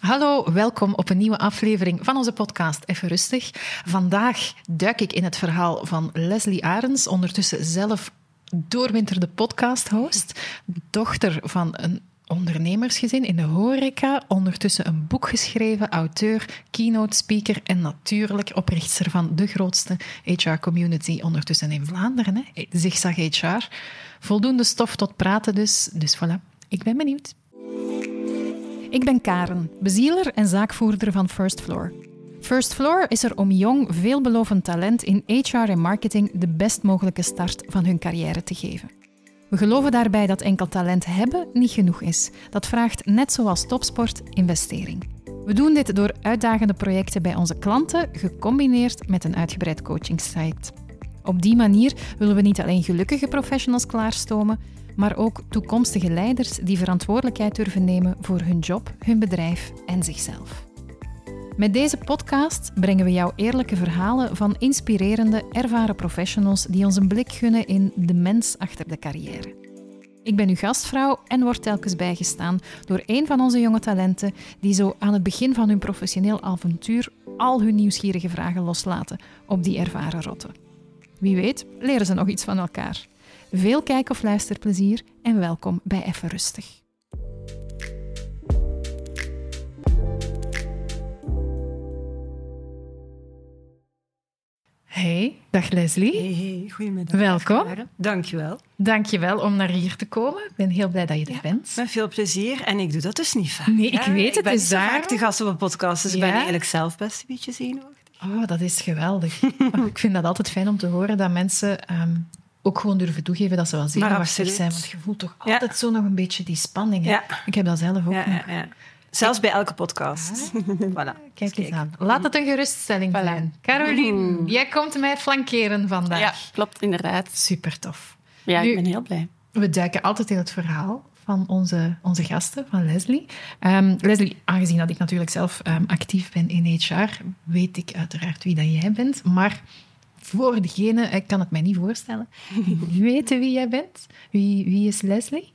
Hallo, welkom op een nieuwe aflevering van onze podcast Even Rustig. Vandaag duik ik in het verhaal van Leslie Arends, ondertussen zelf doorwinterde podcast-host, dochter van een ondernemersgezin in de horeca, ondertussen een boek geschreven, auteur, keynote speaker en natuurlijk oprichter van de grootste HR-community ondertussen in Vlaanderen, hè? Zigzag HR. Voldoende stof tot praten dus, dus voilà. Ik ben benieuwd. Ik ben Karen, bezieler en zaakvoerder van First Floor. First Floor is er om jong, veelbelovend talent in HR en marketing de best mogelijke start van hun carrière te geven. We geloven daarbij dat enkel talent hebben niet genoeg is. Dat vraagt, net zoals topsport, investering. We doen dit door uitdagende projecten bij onze klanten, gecombineerd met een uitgebreid coachingsite. Op die manier willen we niet alleen gelukkige professionals klaarstomen, maar ook toekomstige leiders die verantwoordelijkheid durven nemen voor hun job, hun bedrijf en zichzelf. Met deze podcast brengen we jou eerlijke verhalen van inspirerende, ervaren professionals die ons een blik gunnen in de mens achter de carrière. Ik ben uw gastvrouw en word telkens bijgestaan door een van onze jonge talenten die zo aan het begin van hun professioneel avontuur al hun nieuwsgierige vragen loslaten op die ervaren rotten. Wie weet leren ze nog iets van elkaar. Veel kijk- of luisterplezier en welkom bij Even Rustig. Hey, dag Leslie. Hey, hey, goedemiddag. Welkom. Dankjewel. Dankjewel om naar hier te komen. Ik ben heel blij dat je er bent. Met veel plezier. En ik doe dat dus niet vaak. Nee, ik weet het, Ik ben is daar. vaak de gast op een podcast, dus ik ben Ja? eigenlijk zelf best een beetje zenuwachtig. Oh, dat is geweldig. Ik vind dat altijd fijn om te horen dat mensen ehm, ook gewoon durven toegeven dat ze wel zenuwachtig absoluut. zijn. Want je voelt toch Ja. altijd zo nog een beetje die spanning. Hè? Ja. Ik heb dat zelf ook Ja, nog. ja, ja. Zelfs bij elke podcast. voilà. Kijk eens aan. Laat het een geruststelling Voilà. zijn. Caroline, jij komt mij flankeren vandaag. Ja, klopt, inderdaad. Super tof. Ja, Nu- ik ben heel blij. We duiken altijd in het verhaal van onze, onze gasten, van Leslie. Ehm, Leslie, aangezien dat ik natuurlijk zelf ehm, actief ben in HR, weet ik uiteraard wie dat jij bent. Maar voor degene, ik kan het mij niet voorstellen, die weten wie jij bent. Wie, wie is Leslie?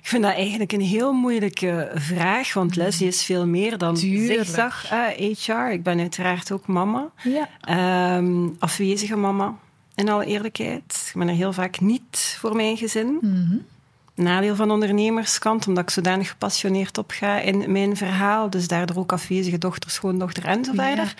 Ik vind dat eigenlijk een heel moeilijke vraag, want Leslie is veel meer dan Tuurlijk. zigzag HR. Ik ben uiteraard ook mama. Ja. Ehm, afwezige mama, in alle eerlijkheid. Ik ben er heel vaak niet voor mijn gezin. Mhm. Nadeel van de ondernemerskant, omdat ik zodanig gepassioneerd opga in mijn verhaal. Dus daardoor ook afwezige dochter, schoondochter en zo Ja. verder.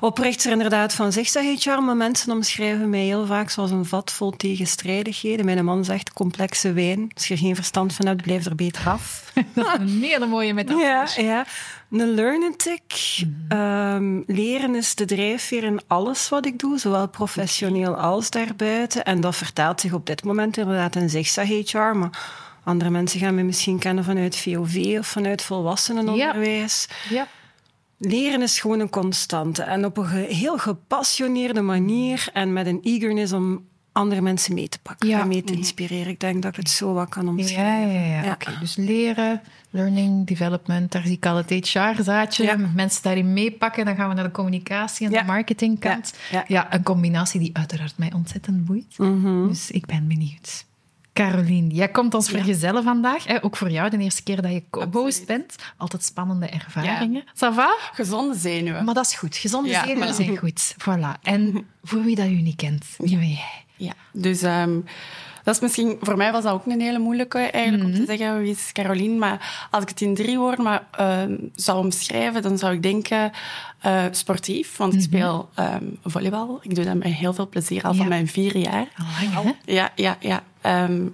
Oprichter inderdaad van Zigzag HR, maar mensen omschrijven mij heel vaak zoals een vat vol tegenstrijdigheden. Mijn man zegt complexe wijn. Als je er geen verstand van hebt, blijf er beter af. Dat is een hele mooie metafoor. Ja, ja. Een learning-tick. Ehm, leren is de drijfveer in alles wat ik doe, zowel professioneel als daarbuiten. En dat vertaalt zich op dit moment inderdaad in Zigzag HR, maar andere mensen gaan me misschien kennen vanuit VOV of vanuit volwassenenonderwijs. Ja. Leren is gewoon een constante en op een heel gepassioneerde manier en met een eagerness om andere mensen mee te pakken Ja. en mee te inspireren. Ik denk dat ik het zo wat kan omschrijven. Ja, ja, ja. Ja. Oké, dus leren, learning, development, daar zie ik al het HR-zaadje. Ja. Mensen daarin meepakken, dan gaan we naar de communicatie en Ja. de marketingkant. Ja, Ja, een combinatie die uiteraard mij ontzettend boeit. Mhm. Dus ik ben benieuwd. Caroline, jij komt ons vergezellen vandaag. Hè? Ook voor jou de eerste keer dat je co-host bent. Altijd spannende ervaringen. Ça va? Gezonde zenuwen. Maar dat is goed. Gezonde Ja, zenuwen voilà. zijn goed. Voilà. En voor wie dat u niet kent, wie ben jij? Ja, dus ehm, dat is misschien... Voor mij was dat ook een hele moeilijke, eigenlijk, om te zeggen wie is Caroline. Maar als ik het in drie woorden maar, ehm, zou omschrijven, dan zou ik denken eh, sportief. Want ik speel ehm, volleybal. Ik doe dat met heel veel plezier al Ja. van mijn vier jaar. Al lang? Ja, ja, ja.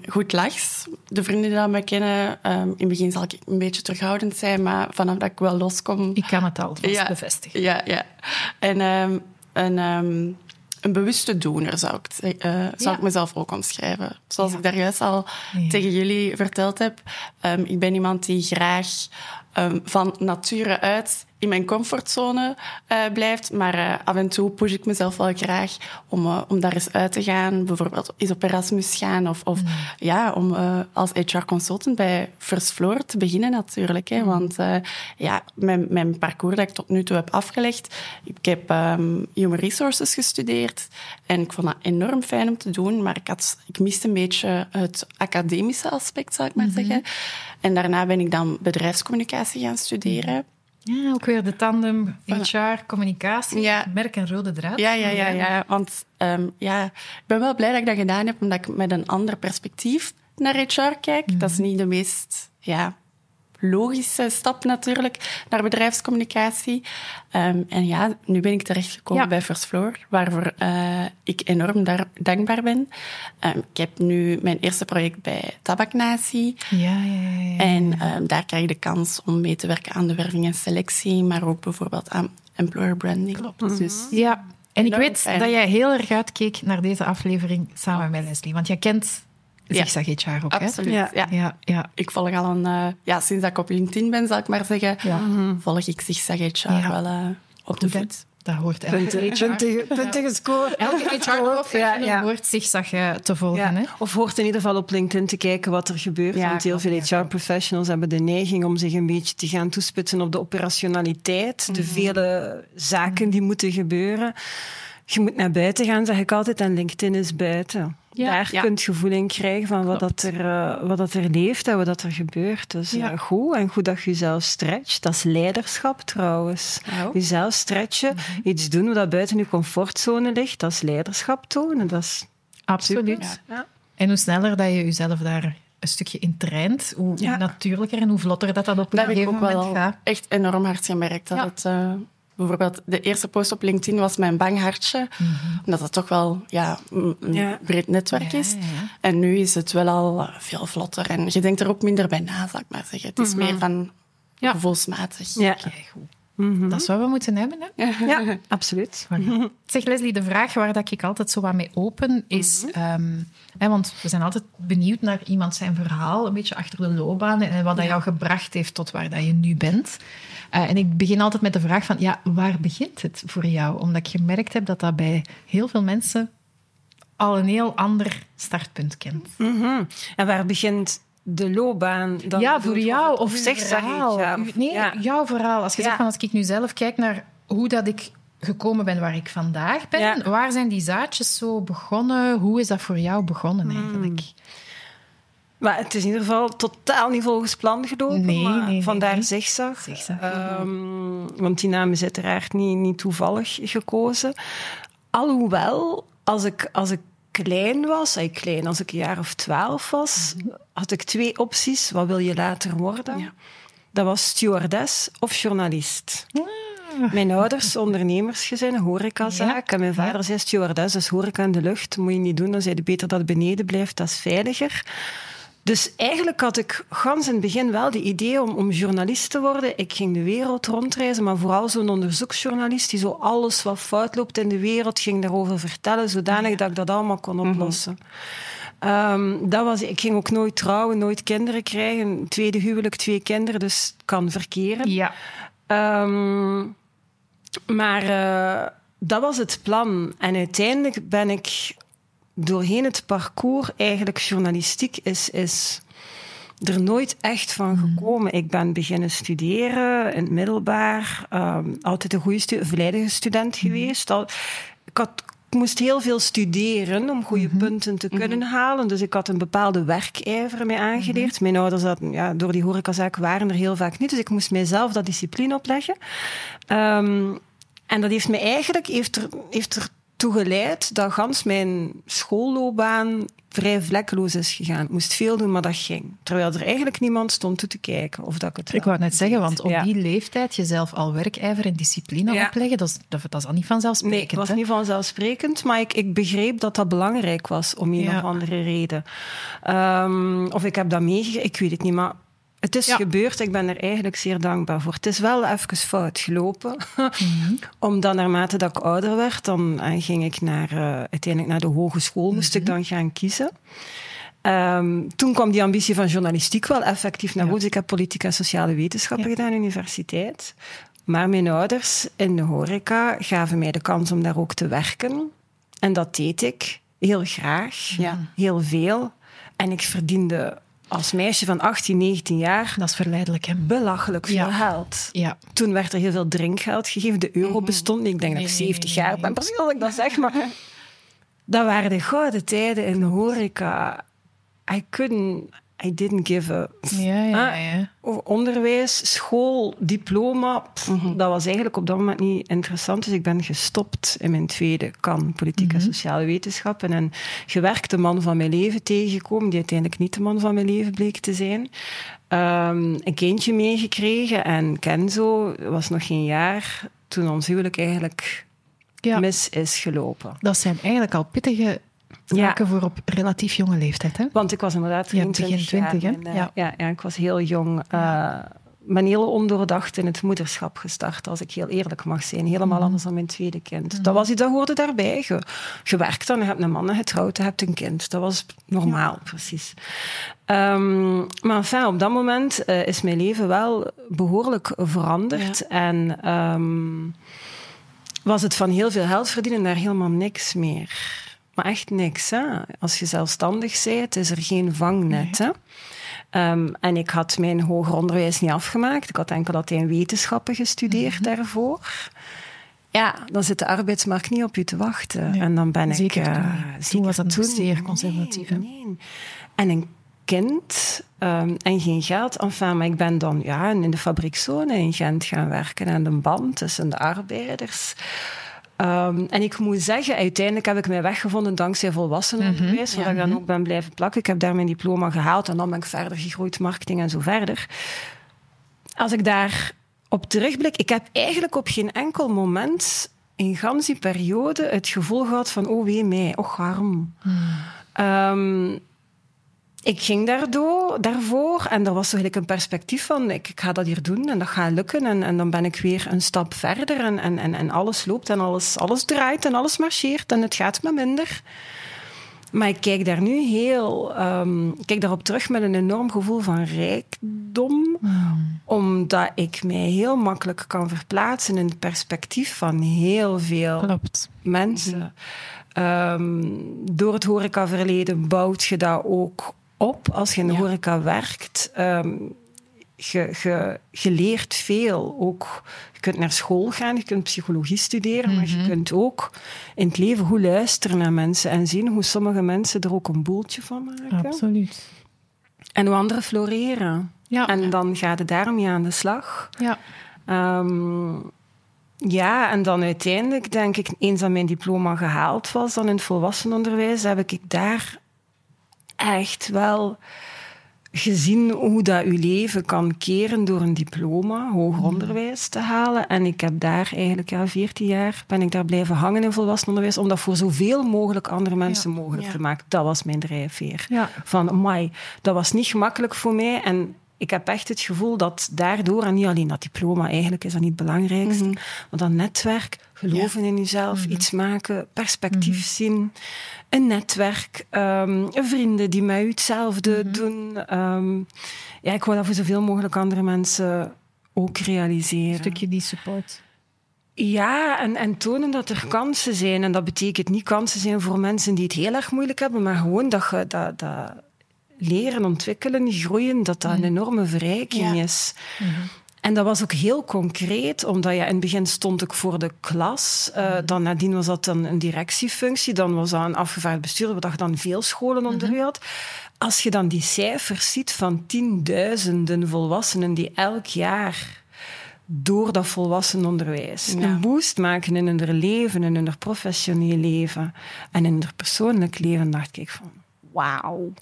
Goed lachs. De vrienden die dat me kennen, in het begin zal ik een beetje terughoudend zijn, maar vanaf dat ik wel loskom... Ik kan het alvast Ja. bevestigen. Ja, ja. En ehm, een, bewuste doener zou, ik, eh, zou Ja. ik mezelf ook omschrijven. Zoals Ja. ik daar juist al Ja. tegen jullie verteld heb. ehm, ik ben iemand die graag ehm, van nature uit in mijn comfortzone eh, blijft. Maar eh, af en toe push ik mezelf wel graag om, eh, om daar eens uit te gaan. Bijvoorbeeld eens op Erasmus gaan. Of, of ja, om als HR-consultant bij First Floor te beginnen natuurlijk. Hè. Want eh, ja, mijn, mijn parcours dat ik tot nu toe heb afgelegd... Ik heb ehm, Human Resources gestudeerd. En ik vond dat enorm fijn om te doen. Maar ik, had, ik miste een beetje het academische aspect, zou ik maar zeggen. En daarna ben ik dan bedrijfscommunicatie gaan studeren. Ja, ook weer de tandem HR, communicatie, Ja. merk en rode draad. Ja, ja, ja, ja. Want ehm, ja, ik ben wel blij dat ik dat gedaan heb, omdat ik met een ander perspectief naar HR kijk. Dat is niet de meest ja, logische stap natuurlijk naar bedrijfscommunicatie. Ehm, en ja, nu ben ik terechtgekomen Ja. bij First Floor, waarvoor eh, ik enorm daar, dankbaar ben. Ehm, ik heb nu mijn eerste project bij Tabaknatie. Ja, ja, ja, ja. En ehm, daar krijg je de kans om mee te werken aan de werving en selectie, maar ook bijvoorbeeld aan employer branding. Klopt. Dus Ja, en ik weet fijn. dat jij heel erg uitkeek naar deze aflevering samen met Leslie. Want jij kent Ja. Zigzag HR ook, hè? absoluut. Ja. Ja. Ja, ja. Ik volg al een... eh, ja, sinds dat ik op LinkedIn ben, zal ik maar zeggen, volg ik Zigzag HR Ja. wel eh, op de hè? voet. Dat hoort elke Punten, HR. punten, punten gescoord. Elke HR-professional Ja, ja. hoort Zigzag eh, te volgen, Ja. hè? Of hoort in ieder geval op LinkedIn te kijken wat er gebeurt. Ja, want heel klopt, veel HR-professionals hebben de neiging om zich een beetje te gaan toespitsen op de operationaliteit. De vele zaken die moeten gebeuren. Je moet naar buiten gaan, zeg ik altijd, en LinkedIn is buiten. Ja. Daar Ja. kun je gevoel in krijgen van wat, dat er, eh, wat dat er leeft en wat dat er gebeurt. Dus Ja. goed, en goed dat je jezelf stretcht. Dat is leiderschap trouwens. Jezelf stretchen, iets doen wat buiten je comfortzone ligt, dat is leiderschap tonen. Dat is Absoluut. En hoe sneller dat je jezelf daar een stukje in traint, hoe Ja. natuurlijker en hoe vlotter dat dat op een Dat heb ik ook moment wel gaat. echt enorm hard gemerkt. Dat Ja. het, eh, bijvoorbeeld de eerste post op LinkedIn was mijn bang hartje. Omdat het toch wel ja, een Ja. breed netwerk Ja, is. ja, ja. En nu is het wel al veel vlotter. En je denkt er ook minder bij na, zal ik maar zeggen. Het is meer van Ja. gevoelsmatig. Keigoed. Dat is wat we moeten hebben, hè? Ja, absoluut. Zeg Leslie, de vraag waar dat ik altijd zo wat mee open is... ehm, hè, want we zijn altijd benieuwd naar iemand zijn verhaal, een beetje achter de loopbaan en wat dat jou gebracht heeft tot waar dat je nu bent. Eh, en ik begin altijd met de vraag van, ja, waar begint het voor jou? Omdat ik gemerkt heb dat dat bij heel veel mensen al een heel ander startpunt kent. Mhm. En waar begint de loopbaan dan? ja, voor jou of zeg verhaal? Ja, nee, ja. jouw verhaal. Als je Ja. zegt van als ik nu zelf kijk naar hoe dat ik gekomen ben waar ik vandaag ben, waar zijn die zaadjes zo begonnen? Hoe is dat voor jou begonnen eigenlijk? Maar het is in ieder geval totaal niet volgens plan gelopen. Nee, vandaar nee. zigzag. Zigzag, Ehm, want die naam is uiteraard niet, niet toevallig gekozen. Alhoewel, als ik, als ik klein was, eh, klein, als ik een jaar of twaalf was, had ik twee opties. Wat wil je later worden? Ja. Dat was stewardess of journalist. Mijn ouders, ondernemersgezin, horecazaak. Ja. En mijn vader zei stewardess, dus horeca in de lucht. moet je niet doen. Dan zei hij beter dat het beneden blijft, dat is veiliger. Dus eigenlijk had ik gans in het begin wel de idee om, om journalist te worden. Ik ging de wereld rondreizen, maar vooral zo'n onderzoeksjournalist die zo alles wat fout loopt in de wereld ging daarover vertellen, zodanig dat ik dat allemaal kon oplossen. Ehm, dat was, ik ging ook nooit trouwen, nooit kinderen krijgen. Tweede huwelijk, twee kinderen, dus het kan verkeren. Ja. Ehm, maar eh, dat was het plan. En uiteindelijk ben ik doorheen het parcours eigenlijk journalistiek is, is er nooit echt van gekomen. Ik ben beginnen studeren in het middelbaar. ehm, altijd een goede stu volledige student geweest. Al, ik, had, ik moest heel veel studeren om goede punten te kunnen halen. Dus ik had een bepaalde werkijver mee aangeleerd. Mijn ouders hadden, ja, door die horecazaak waren er heel vaak niet. Dus ik moest mijzelf dat discipline opleggen. Ehm, en dat heeft me eigenlijk heeft er, heeft er toe geleid dat gans mijn schoolloopbaan vrij vlekkeloos is gegaan. Ik moest veel doen, maar dat ging. Terwijl er eigenlijk niemand stond toe te kijken of dat ik het Ik wou net zeggen, want op Ja. die leeftijd jezelf al werkijver en discipline Ja. opleggen, dat is, dat, dat is al niet vanzelfsprekend. Nee, het was niet vanzelfsprekend, maar ik, ik begreep dat dat belangrijk was om een Ja. of andere reden. Ehm, of ik heb dat meegegeven, ik weet het niet, maar het is Ja. gebeurd. Ik ben er eigenlijk zeer dankbaar voor. Het is wel even fout gelopen, omdat naarmate dat ik ouder werd, dan eh, ging ik naar, eh, uiteindelijk naar de hogeschool, moest ik dan gaan kiezen. Ehm, toen kwam die ambitie van journalistiek wel effectief naar Ja. Dus ik heb politiek en sociale wetenschappen Ja. gedaan aan de universiteit. Maar mijn ouders in de horeca gaven mij de kans om daar ook te werken. En dat deed ik heel graag, Ja. heel veel. En ik verdiende als meisje van 18, 19 jaar Dat is verleidelijk, hè? belachelijk veel Ja. geld. Ja. Toen werd er heel veel drinkgeld gegeven. De euro bestond niet. Ik denk dat ik Mhm. Nee, nee, 70 nee, jaar ben. Precies als ik dat zeg, maar... Dat waren de gouden tijden in de horeca. I couldn't... I didn't give a... Ja, ja, Ah, ja. onderwijs, school, diploma, pff, dat was eigenlijk op dat moment niet interessant. Dus ik ben gestopt in mijn tweede kan, politiek en sociale wetenschappen. En gewerkt de man van mijn leven tegengekomen, die uiteindelijk niet de man van mijn leven bleek te zijn. Ehm, een kindje meegekregen en Kenzo was nog geen jaar toen ons huwelijk eigenlijk ja. mis is gelopen. Dat zijn eigenlijk al pittige zaken voor op relatief jonge leeftijd. Hè? Want ik was inderdaad Ja, 23 begin jaar. 20, hè? en, eh, Ja. ja. Ja, ik was heel jong. eh ben heel ondoordacht in het moederschap gestart, als ik heel eerlijk mag zijn. Helemaal anders dan mijn tweede kind. Dat was iets, dat hoorde daarbij. Je, je werkt dan, je hebt een man, en getrouwd, je hebt een kind. Dat was normaal, precies. Ehm, maar enfin, op dat moment eh, is mijn leven wel behoorlijk veranderd. En ehm, was het van heel veel geld verdienen naar helemaal niks meer. Maar echt niks. Hè? Als je zelfstandig bent, is er geen vangnet. Hè? Ehm, en ik had mijn hoger onderwijs niet afgemaakt. Ik had enkel Latijn wetenschappen gestudeerd daarvoor. Ja, dan zit de arbeidsmarkt niet op je te wachten. Nee, en dan ben zeker ik... toen eh, niet. Toen zeker was dat nog zeer conservatief, nee. En een kind ehm, en geen geld. Enfin, maar ik ben dan ja, in de fabriekzone in Gent gaan werken. En de band tussen de arbeiders... Ehm, en ik moet zeggen, uiteindelijk heb ik mij weggevonden dankzij volwassenenonderwijs, waar ik dan ook ben blijven plakken. Ik heb daar mijn diploma gehaald en dan ben ik verder gegroeid, marketing en zo verder. Als ik daar op terugblik, ik heb eigenlijk op geen enkel moment in gans die periode het gevoel gehad van, oh wee mij, och waarom? Ehm, ik ging daardoor, daarvoor en er was eigenlijk een perspectief van ik, ik ga dat hier doen en dat gaat lukken en, en dan ben ik weer een stap verder en, en, en, en alles loopt en alles, alles draait en alles marcheert en het gaat me minder. Maar ik kijk daar nu heel, ehm, ik kijk daarop terug met een enorm gevoel van rijkdom, omdat ik mij heel makkelijk kan verplaatsen in het perspectief van heel veel Klopt. mensen. Ehm, door het horecaverleden bouwt je dat ook op. Als je in de Ja. horeca werkt, ehm, je, je, je leert veel. Ook, je kunt naar school gaan, je kunt psychologie studeren, maar je kunt ook in het leven goed luisteren naar mensen en zien hoe sommige mensen er ook een boeltje van maken. Absoluut. En hoe anderen floreren. Ja. En dan gaat het daarmee aan de slag. Ja. Ehm, ja, en dan uiteindelijk denk ik, eens dat mijn diploma gehaald was, dan in het volwassenenonderwijs, heb ik daar echt wel gezien hoe dat je leven kan keren door een diploma, hoger onderwijs te halen. En ik heb daar eigenlijk, ja, 14 jaar ben ik daar blijven hangen in volwassenenonderwijs, om dat voor zoveel mogelijk andere mensen mogelijk Ja. te maken. Dat was mijn drijfveer. Ja. Van, amai, dat was niet gemakkelijk voor mij en ik heb echt het gevoel dat daardoor, en niet alleen dat diploma, eigenlijk is dat niet het belangrijkste, Mhm. maar dat netwerk, geloven in jezelf, iets maken, perspectief zien, een netwerk, ehm, vrienden die u hetzelfde doen. ehm, ja, ik wil dat voor zoveel mogelijk andere mensen ook realiseren. Een stukje die support. Ja, en, en tonen dat er kansen zijn. En dat betekent niet kansen zijn voor mensen die het heel erg moeilijk hebben, maar gewoon dat je dat, dat leren, ontwikkelen, groeien, dat dat een enorme verrijking Ja. is. En dat was ook heel concreet, omdat ja, in het begin stond ik voor de klas. Eh, Dan nadien was dat dan een directiefunctie. Dan was dat een afgevaardigd bestuurder, wat je dan veel scholen onder u had. Als je dan die cijfers ziet van tienduizenden volwassenen die elk jaar door dat volwassenenonderwijs Ja. een boost maken in hun leven, in hun professioneel leven en in hun persoonlijk leven, dacht ik van wauw.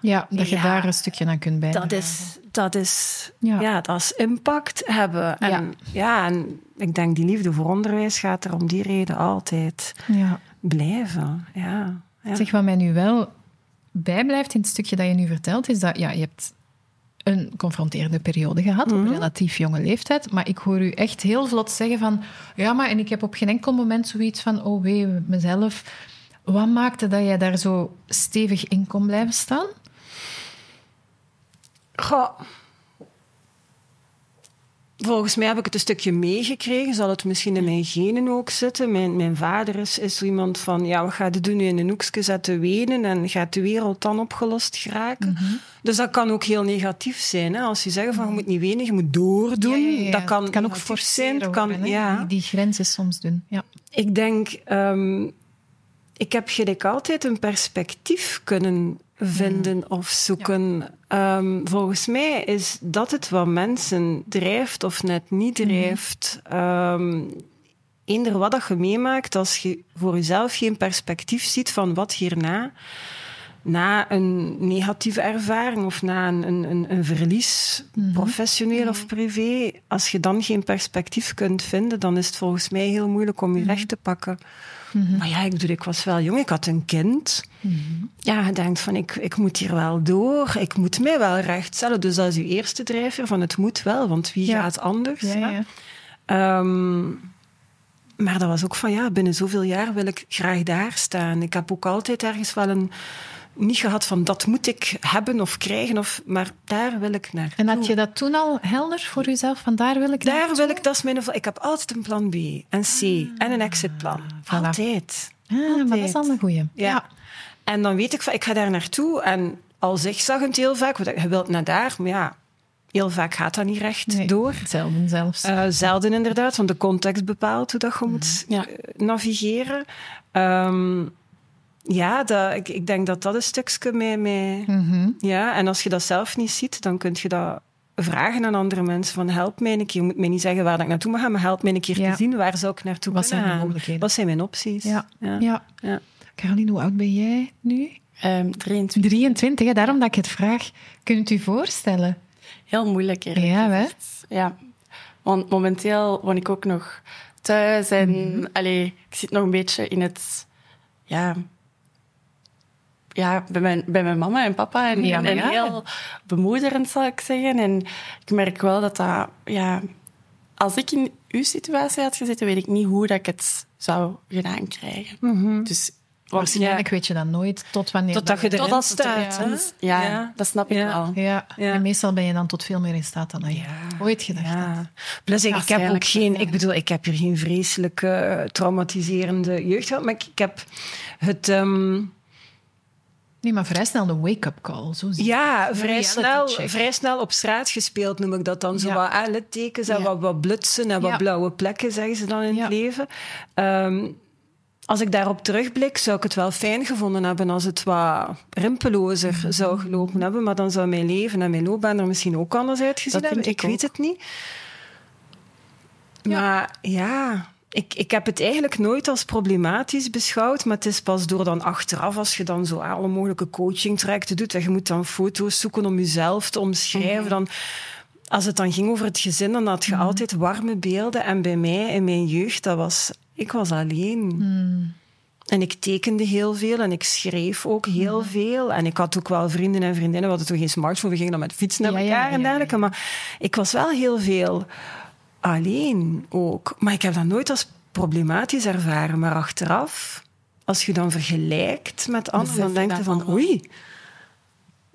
Ja, dat je Ja. daar een stukje aan kunt bijdragen. Dat is, dat is, Ja. ja. dat is impact hebben. En, Ja. ja. en ik denk die liefde voor onderwijs gaat er om die reden altijd Ja. blijven. Ja. Zeg, wat mij nu wel bijblijft in het stukje dat je nu vertelt, is dat ja, je hebt een confronterende periode gehad op relatief jonge leeftijd, maar ik hoor u echt heel vlot zeggen van ja, maar en ik heb op geen enkel moment zoiets van oh wee, mezelf. Wat maakte dat jij daar zo stevig in kon blijven staan? Goh. Volgens mij heb ik het een stukje meegekregen. Zal het misschien in mijn genen ook zitten? Mijn, mijn vader is, is iemand van... Ja, wat gaat je doen? Nu in een hoekje zetten wenen en gaat de wereld dan opgelost geraken? Dus dat kan ook heel negatief zijn. Hè? Als je zegt van, je moet niet wenen, je moet doordoen. Ja, ja, ja. Dat kan, Het kan ook forceren zijn. Het kan, ja. die, die grenzen soms doen. Ja. Ik denk, ehm, ik heb gelijk altijd een perspectief kunnen vinden of zoeken. Ehm, volgens mij is dat het wat mensen drijft of net niet Mhm. drijft. Ehm, eender wat dat je meemaakt, als je voor jezelf geen perspectief ziet van wat hierna, na een negatieve ervaring of na een, een, een, verlies, Mhm. professioneel of privé, als je dan geen perspectief kunt vinden, dan is het volgens mij heel moeilijk om je Mhm. recht te pakken. Maar ja, ik, bedoel, ik was wel jong, ik had een kind. Mhm. Ja, je denkt van, ik, ik moet hier wel door, ik moet mij wel rechtstellen. Dus dat is je eerste drijfveer van het moet wel, want wie Ja. gaat anders? Ja. Ehm, maar dat was ook van, ja, binnen zoveel jaar wil ik graag daar staan. Ik heb ook altijd ergens wel een... Niet gehad van, dat moet ik hebben of krijgen, of, maar daar wil ik naar. En had je dat toen al helder voor jezelf? Van daar wil ik Daar naartoe? wil ik, dat is mijn... Ik heb altijd een plan B, een C en een exitplan. voilà. Altijd. Ah, maar dat is al een goeie. Ja. En dan weet ik van, ik ga daar naartoe. En al zigzaggend heel vaak, want je wilt naar daar, maar ja, heel vaak gaat dat niet recht Nee, door. Zelden zelfs. Eh, zelden inderdaad, want de context bepaalt hoe dat je moet Ja. eh, navigeren. Ehm, ja, dat, ik, ik denk dat dat een stukje mee... mee Mhm. ja, en als je dat zelf niet ziet, dan kun je dat vragen aan andere mensen. Van help mij een keer. Je moet mij niet zeggen waar dat ik naartoe moet gaan, maar help mij een keer Ja. te zien. Waar zou ik naartoe Wat zijn kunnen mogelijkheden? Wat zijn mijn opties? Ja. Ja. Ja. Ja. Caroline, hoe oud ben jij nu? Ehm 23. 23, hè? daarom dat ik het vraag. Kunt u voorstellen? Heel moeilijk, eerlijk Ja, hè? Ja. Want momenteel woon ik ook nog thuis en allee, ik zit nog een beetje in het... Ja, ja bij, mijn, bij mijn mama en papa. En, Ja, en ja. heel bemoederend, zal ik zeggen. En ik merk wel dat dat... Ja, als ik in uw situatie had gezeten, weet ik niet hoe dat ik het zou gedaan krijgen. Mhm. Dus... Want, Waarschijnlijk weet je dat nooit tot wanneer... Totdat je erin Totdat staat. het- hè? ja, Ja. dat snap ik Ja. wel. Ja, Ja. en meestal ben je dan tot veel meer in staat dan dat je ooit gedacht had. Plus, ik, ik heb ook geen... Ik bedoel, ik heb hier geen vreselijke, eh, traumatiserende jeugd gehad, maar ik, ik heb het... ehm, Nee, maar vrij snel de wake-up call. Zo zie. Ja, Een vrij snel, check. vrij snel op straat gespeeld, noem ik dat dan. Zo Ja. wat littekens en Ja. wat, wat blutsen en wat Ja. blauwe plekken, zeggen ze dan in het leven. Ehm, als ik daarop terugblik, zou ik het wel fijn gevonden hebben als het wat rimpelozer Mhm. zou gelopen hebben. Maar dan zou mijn leven en mijn loopbaan er misschien ook anders uitgezien Dat hebben. ik weet het niet. Maar ja, ik, ik heb het eigenlijk nooit als problematisch beschouwd. Maar het is pas door dan achteraf, als je dan zo alle mogelijke coachingtrajecten doet, en je moet dan foto's zoeken om jezelf te omschrijven, dan... Als het dan ging over het gezin, dan had je altijd warme beelden. En bij mij, in mijn jeugd, dat was... Ik was alleen. En ik tekende heel veel en ik schreef ook heel veel. En ik had ook wel vrienden en vriendinnen. We hadden toen geen smartphone, we gingen dan met fietsen naar ja, elkaar ja, en dergelijke. Maar ik was wel heel veel alleen ook. Maar ik heb dat nooit als problematisch ervaren. Maar achteraf, als je dan vergelijkt met anderen, dan denk je van... Oei,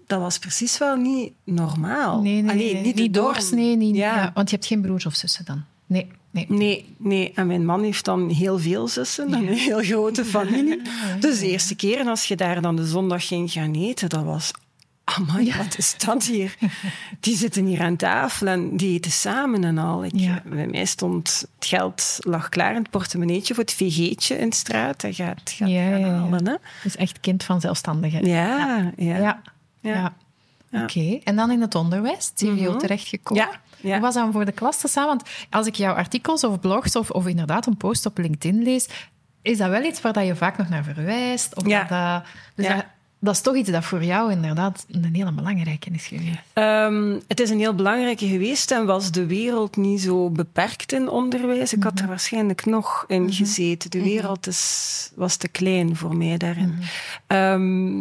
dat was precies wel niet normaal. Nee, nee, Allee, nee, niet, niet, de norm. doorsnee. Niet, Ja. ja, want je hebt geen broers of zussen dan. Nee, nee. Nee, nee. En mijn man heeft dan heel veel zussen en een heel grote familie. Dus de eerste keer, als je daar dan de zondag ging gaan eten, dat was... Amai, wat is dat hier? Die zitten hier aan tafel en die eten samen en al. Ik, Ja. Bij mij stond het geld lag klaar in het portemonneetje voor het VG'tje in de straat. Dat gaat, gaat Ja, ja, ja. halen, hè? Dus echt kind van zelfstandigheid. Ja, ja. Ja. Ja. ja. Ja. Oké, en dan in het onderwijs, CVO Mhm. terechtgekomen. Ja, ja. Hoe was om voor de klas te staan? Want als ik jouw artikels of blogs of, of inderdaad een post op LinkedIn lees, is dat wel iets waar dat je vaak nog naar verwijst? Of Ja. dat, dat- dus Ja. dat, dat is toch iets dat voor jou inderdaad een hele belangrijke is geweest. Ehm, het is een heel belangrijke geweest en was de wereld niet zo beperkt in onderwijs. Ik had er waarschijnlijk nog in gezeten. De wereld is, was te klein voor mij daarin. Ehm,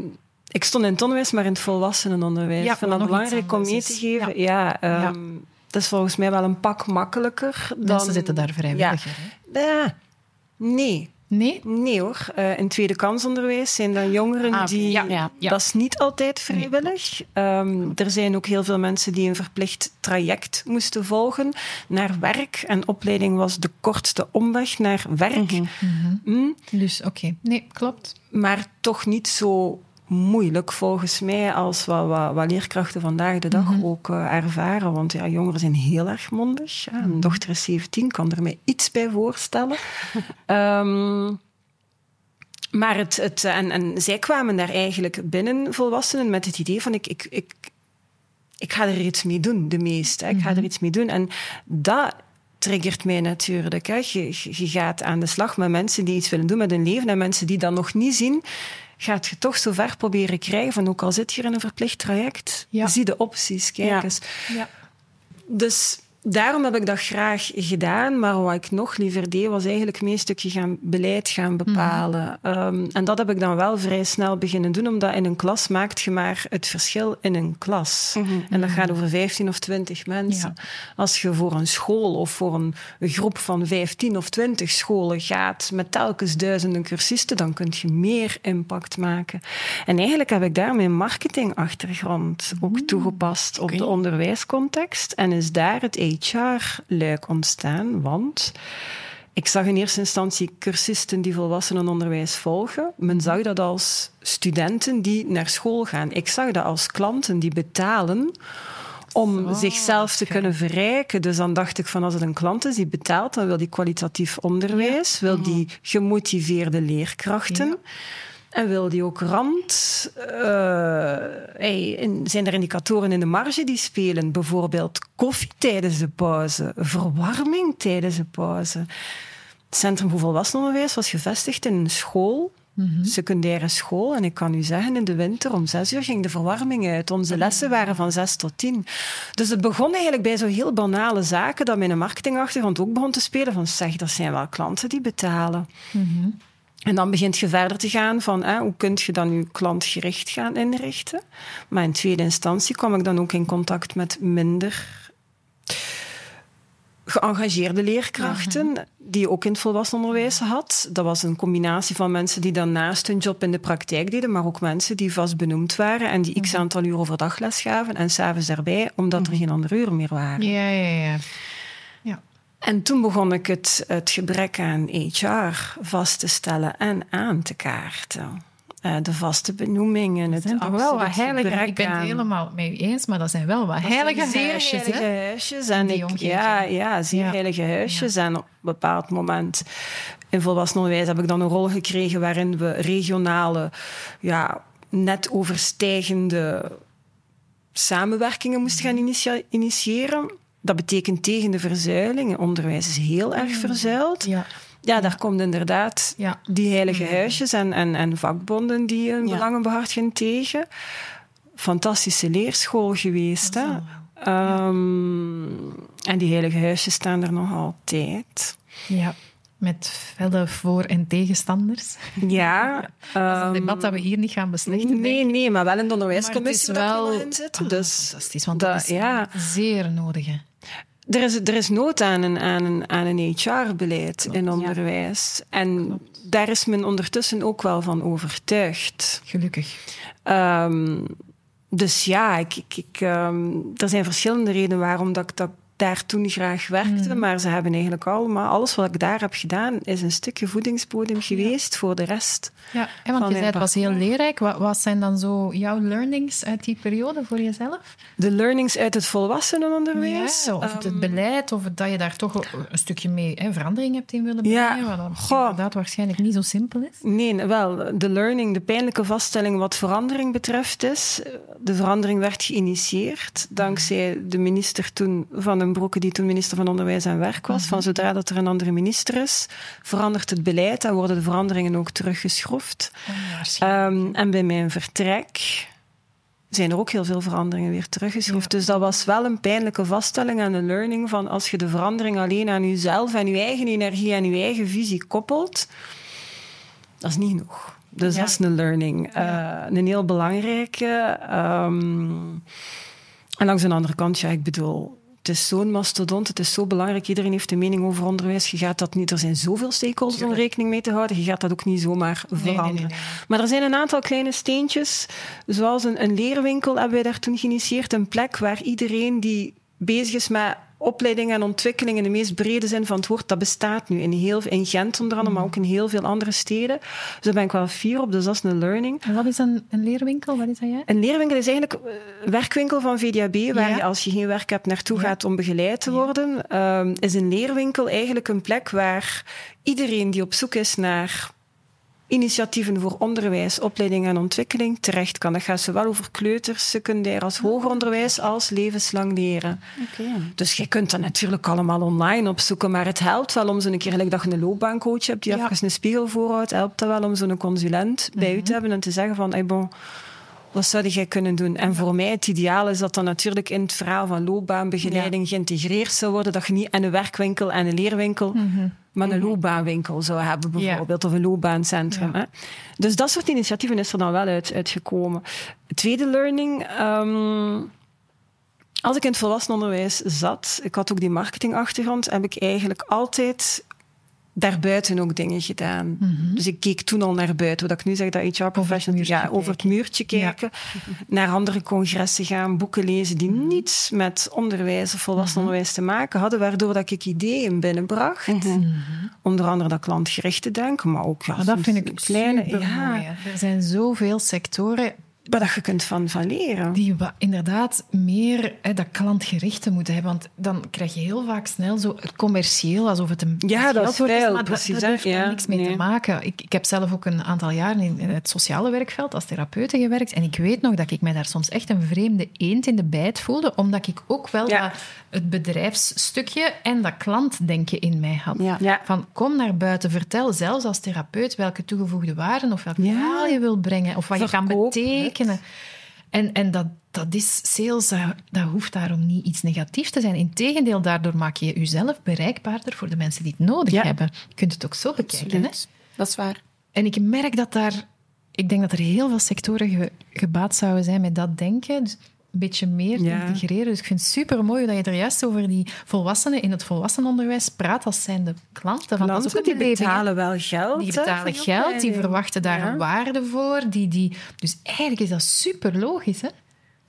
ik stond in het onderwijs, maar in het volwassenenonderwijs. Ja, ik vind dat belangrijk om mee te geven. Ja, ehm, dat is volgens mij wel een pak makkelijker dan... Mensen zitten daar vrijwilliger. Ja, nee. Nee? Nee hoor. Eh, in tweede kansonderwijs zijn dan jongeren Ah, die... ja, ja, ja. Dat is niet altijd vrijwillig. Ehm, er zijn ook heel veel mensen die een verplicht traject moesten volgen naar werk. En opleiding was de kortste omweg naar werk. Mm, Dus oké. Nee, klopt. maar toch niet zo moeilijk volgens mij als wat, wat, wat leerkrachten vandaag de dag ook eh, ervaren. Want ja, jongeren zijn heel erg mondig. Een dochter is 17, kan er mij iets bij voorstellen. Ehm, maar het, het, en, en zij kwamen daar eigenlijk binnen, volwassenen, met het idee van ik, ik, ik, ik ga er iets mee doen, de meeste. Ik ga er iets mee doen. En dat triggert mij natuurlijk. Hè. Je, je gaat aan de slag met mensen die iets willen doen met hun leven en mensen die dat nog niet zien gaat je toch zo ver proberen krijgen van ook al zit je in een verplicht traject, zie de opties, kijk eens. Ja. Dus daarom heb ik dat graag gedaan. Maar wat ik nog liever deed, was eigenlijk meer een stukje gaan, beleid gaan bepalen. Ehm, en dat heb ik dan wel vrij snel beginnen doen, omdat in een klas maakt je maar het verschil in een klas. Mhm. En dat gaat over 15 of 20 mensen. Als je voor een school of voor een, groep van 15 of 20 scholen gaat met telkens duizenden cursisten, dan kun je meer impact maken. En eigenlijk heb ik daar mijn marketingachtergrond ook mhm. toegepast op de onderwijscontext. En is daar het HR-luik ontstaan, want ik zag in eerste instantie cursisten die volwassenenonderwijs volgen. Men zag dat als studenten die naar school gaan. Ik zag dat als klanten die betalen om zichzelf te kunnen verrijken. Dus dan dacht ik van als het een klant is die betaalt, dan wil die kwalitatief onderwijs, wil die gemotiveerde leerkrachten. En wil die ook rand? Uh, zijn er indicatoren in de marge die spelen? Bijvoorbeeld koffie tijdens de pauze, verwarming tijdens de pauze. Het Centrum voor Volwassenenonderwijs was gevestigd in een school, mm secundaire school. En ik kan u zeggen, in de winter om zes uur ging de verwarming uit. Onze lessen waren van zes tot tien. Dus het begon eigenlijk bij zo heel banale zaken dat mijn marketingachtergrond ook begon te spelen. Van zeg, dat zijn wel klanten die betalen. Mm en dan begint je verder te gaan van hè, hoe kun je dan je klantgericht gaan inrichten. Maar in tweede instantie kwam ik dan ook in contact met minder geëngageerde leerkrachten, die ook in het volwassenenonderwijs had. Dat was een combinatie van mensen die dan naast hun job in de praktijk deden, maar ook mensen die vast benoemd waren en die x mhm. aantal uur overdag les gaven en s'avonds daarbij, omdat er mhm. geen andere uren meer waren. Ja, ja, ja. En toen begon ik het, het gebrek aan HR vast te stellen en aan te kaarten. Uh, de vaste benoemingen, het zijn wel wat heilige Ik ben het helemaal mee eens, maar dat zijn wel wat heilige huisjes. Heilige huisjes. En ik, ja, ja, zeer ja. heilige huisjes. En op een bepaald moment in volwassen heb ik dan een rol gekregen waarin we regionale, ja, net overstijgende samenwerkingen moesten gaan initiëren. Dat betekent tegen de verzuiling. Onderwijs is heel erg mm. verzuild. Ja. Ja, daar komt inderdaad ja. die heilige mm. huisjes en, en, en vakbonden die hun ja. belangen behartigen tegen. Fantastische leerschool geweest. Hè? Um, en die heilige huisjes staan er nog altijd. Ja. Met felle voor- en tegenstanders. Ja. dat is een debat dat we hier niet gaan beslechten. Nee, nee, maar wel in de onderwijscommissie wel in zitten. Dus fantastisch, want dat, is ja. zeer nodig. Er is, er is nood aan een, aan een, aan een HR-beleid in onderwijs. En daar is men ondertussen ook wel van overtuigd. Gelukkig. Um, dus ja, ik, ik, ik um, er zijn verschillende redenen waarom dat ik dat daar toen graag werkte. Hmm. Maar ze hebben eigenlijk allemaal, alles wat ik daar heb gedaan, is een stukje voedingsbodem geweest voor de rest. Ja, en want je zei het was heel leerrijk. Wat, wat, zijn dan zo jouw learnings uit die periode voor jezelf? De learnings uit het volwassenenonderwijs. Ja, of het ehm, beleid, of dat je daar toch een stukje mee hè, verandering hebt in willen brengen. Ja, wat inderdaad waarschijnlijk niet zo simpel is. Nee, wel, de learning, de pijnlijke vaststelling wat verandering betreft is, de verandering werd geïnitieerd dankzij de minister toen van een Broeke, die toen minister van Onderwijs en Werk was. Van mhm. zodra dat er een andere minister is, verandert het beleid en worden de veranderingen ook teruggeschroefd. Um, en bij mijn vertrek zijn er ook heel veel veranderingen weer teruggeschroefd. Dus dat was wel een pijnlijke vaststelling en een learning van als je de verandering alleen aan jezelf en je eigen energie en je eigen visie koppelt, dat is niet genoeg. Dus dat is een learning. Uh, een heel belangrijke. Um, en langs de andere kant, ja, ik bedoel, het is zo'n mastodont, het is zo belangrijk. Iedereen heeft een mening over onderwijs. Je gaat dat niet, er zijn zoveel stakeholders om rekening mee te houden. Je gaat dat ook niet zomaar veranderen. maar er zijn een aantal kleine steentjes, zoals een, een leerwinkel hebben wij daar toen geïnitieerd. Een plek waar iedereen die bezig is met opleiding en ontwikkeling in de meest brede zin van het woord, dat bestaat nu in, heel, in Gent onder andere, maar ook in heel veel andere steden. Dus daar ben ik wel fier op, dus dat is een learning. En wat is een, een leerwinkel? Wat is dat jij? Een leerwinkel is eigenlijk een werkwinkel van VDAB, waar je als je geen werk hebt naartoe gaat om begeleid te worden. Ja. Um, is een leerwinkel eigenlijk een plek waar iedereen die op zoek is naar initiatieven voor onderwijs, opleiding en ontwikkeling terecht kan. Dat gaat zowel over kleuters, secundair als hoger onderwijs, als levenslang leren. Dus je kunt dat natuurlijk allemaal online opzoeken, maar het helpt wel om zo'n keer, gelijk dat je een loopbaancoach hebt die Ja. even een spiegel voorhoudt, helpt dat wel om zo'n consulent bij u te hebben en te zeggen van, hey, bon, wat zou jij kunnen doen? En voor mij het ideaal is dat dan natuurlijk in het verhaal van loopbaanbegeleiding geïntegreerd zou worden, dat je niet en een werkwinkel en een leerwinkel, maar een loopbaanwinkel zou hebben bijvoorbeeld, of een loopbaancentrum. Hè? Dus dat soort initiatieven is er dan wel uit, uitgekomen. Tweede learning... ehm, als ik in het volwassenenonderwijs zat, ik had ook die marketingachtergrond, heb ik eigenlijk altijd daarbuiten ook dingen gedaan. Dus ik keek toen al naar buiten. Wat ik nu zeg, dat HR-professionals muurtje ja, over het muurtje kijken, naar andere congressen gaan, boeken lezen die niets met onderwijs of volwassenenonderwijs te maken hadden, waardoor dat ik ideeën binnenbracht. Onder andere dat klantgericht te denken, maar ook ja, Maar dat vind ik kleine... Ja. Er zijn zoveel sectoren waar dat je kunt van, van leren. die inderdaad meer hè, dat klantgerichte moeten hebben. Want dan krijg je heel vaak snel zo het commercieel, alsof het een Ja, dat is veel, maar precies, Dat, dat heeft daar Ja, niks mee nee. te maken. Ik, ik heb zelf ook een aantal jaren in, in het sociale werkveld als therapeute gewerkt. En ik weet nog dat ik mij daar soms echt een vreemde eend in de bijt voelde, omdat ik ook wel Ja. dat, het bedrijfsstukje en dat klantdenken in mij had. Ja. Ja. Van kom naar buiten, vertel zelfs als therapeut welke toegevoegde waarde of welk Ja. verhaal je wil brengen of wat je kan het. betekenen. En, en dat, dat is sales, dat, dat hoeft daarom niet iets negatiefs te zijn. Integendeel, daardoor maak je jezelf bereikbaarder voor de mensen die het nodig Ja. hebben. Je kunt het ook zo bekijken. Hè? Dat is waar. En ik merk dat daar... Ik denk dat er heel veel sectoren ge- gebaat zouden zijn met dat denken. Dus een beetje meer te Ja. integreren. Dus ik vind het super mooi dat je er juist over die volwassenen in het volwassenenonderwijs praat als zijnde klanten. Van, een die beleving, betalen wel geld. Die betalen geld, die verwachten daar Ja. een waarde voor. Die, die... Dus eigenlijk is dat super logisch. Hè?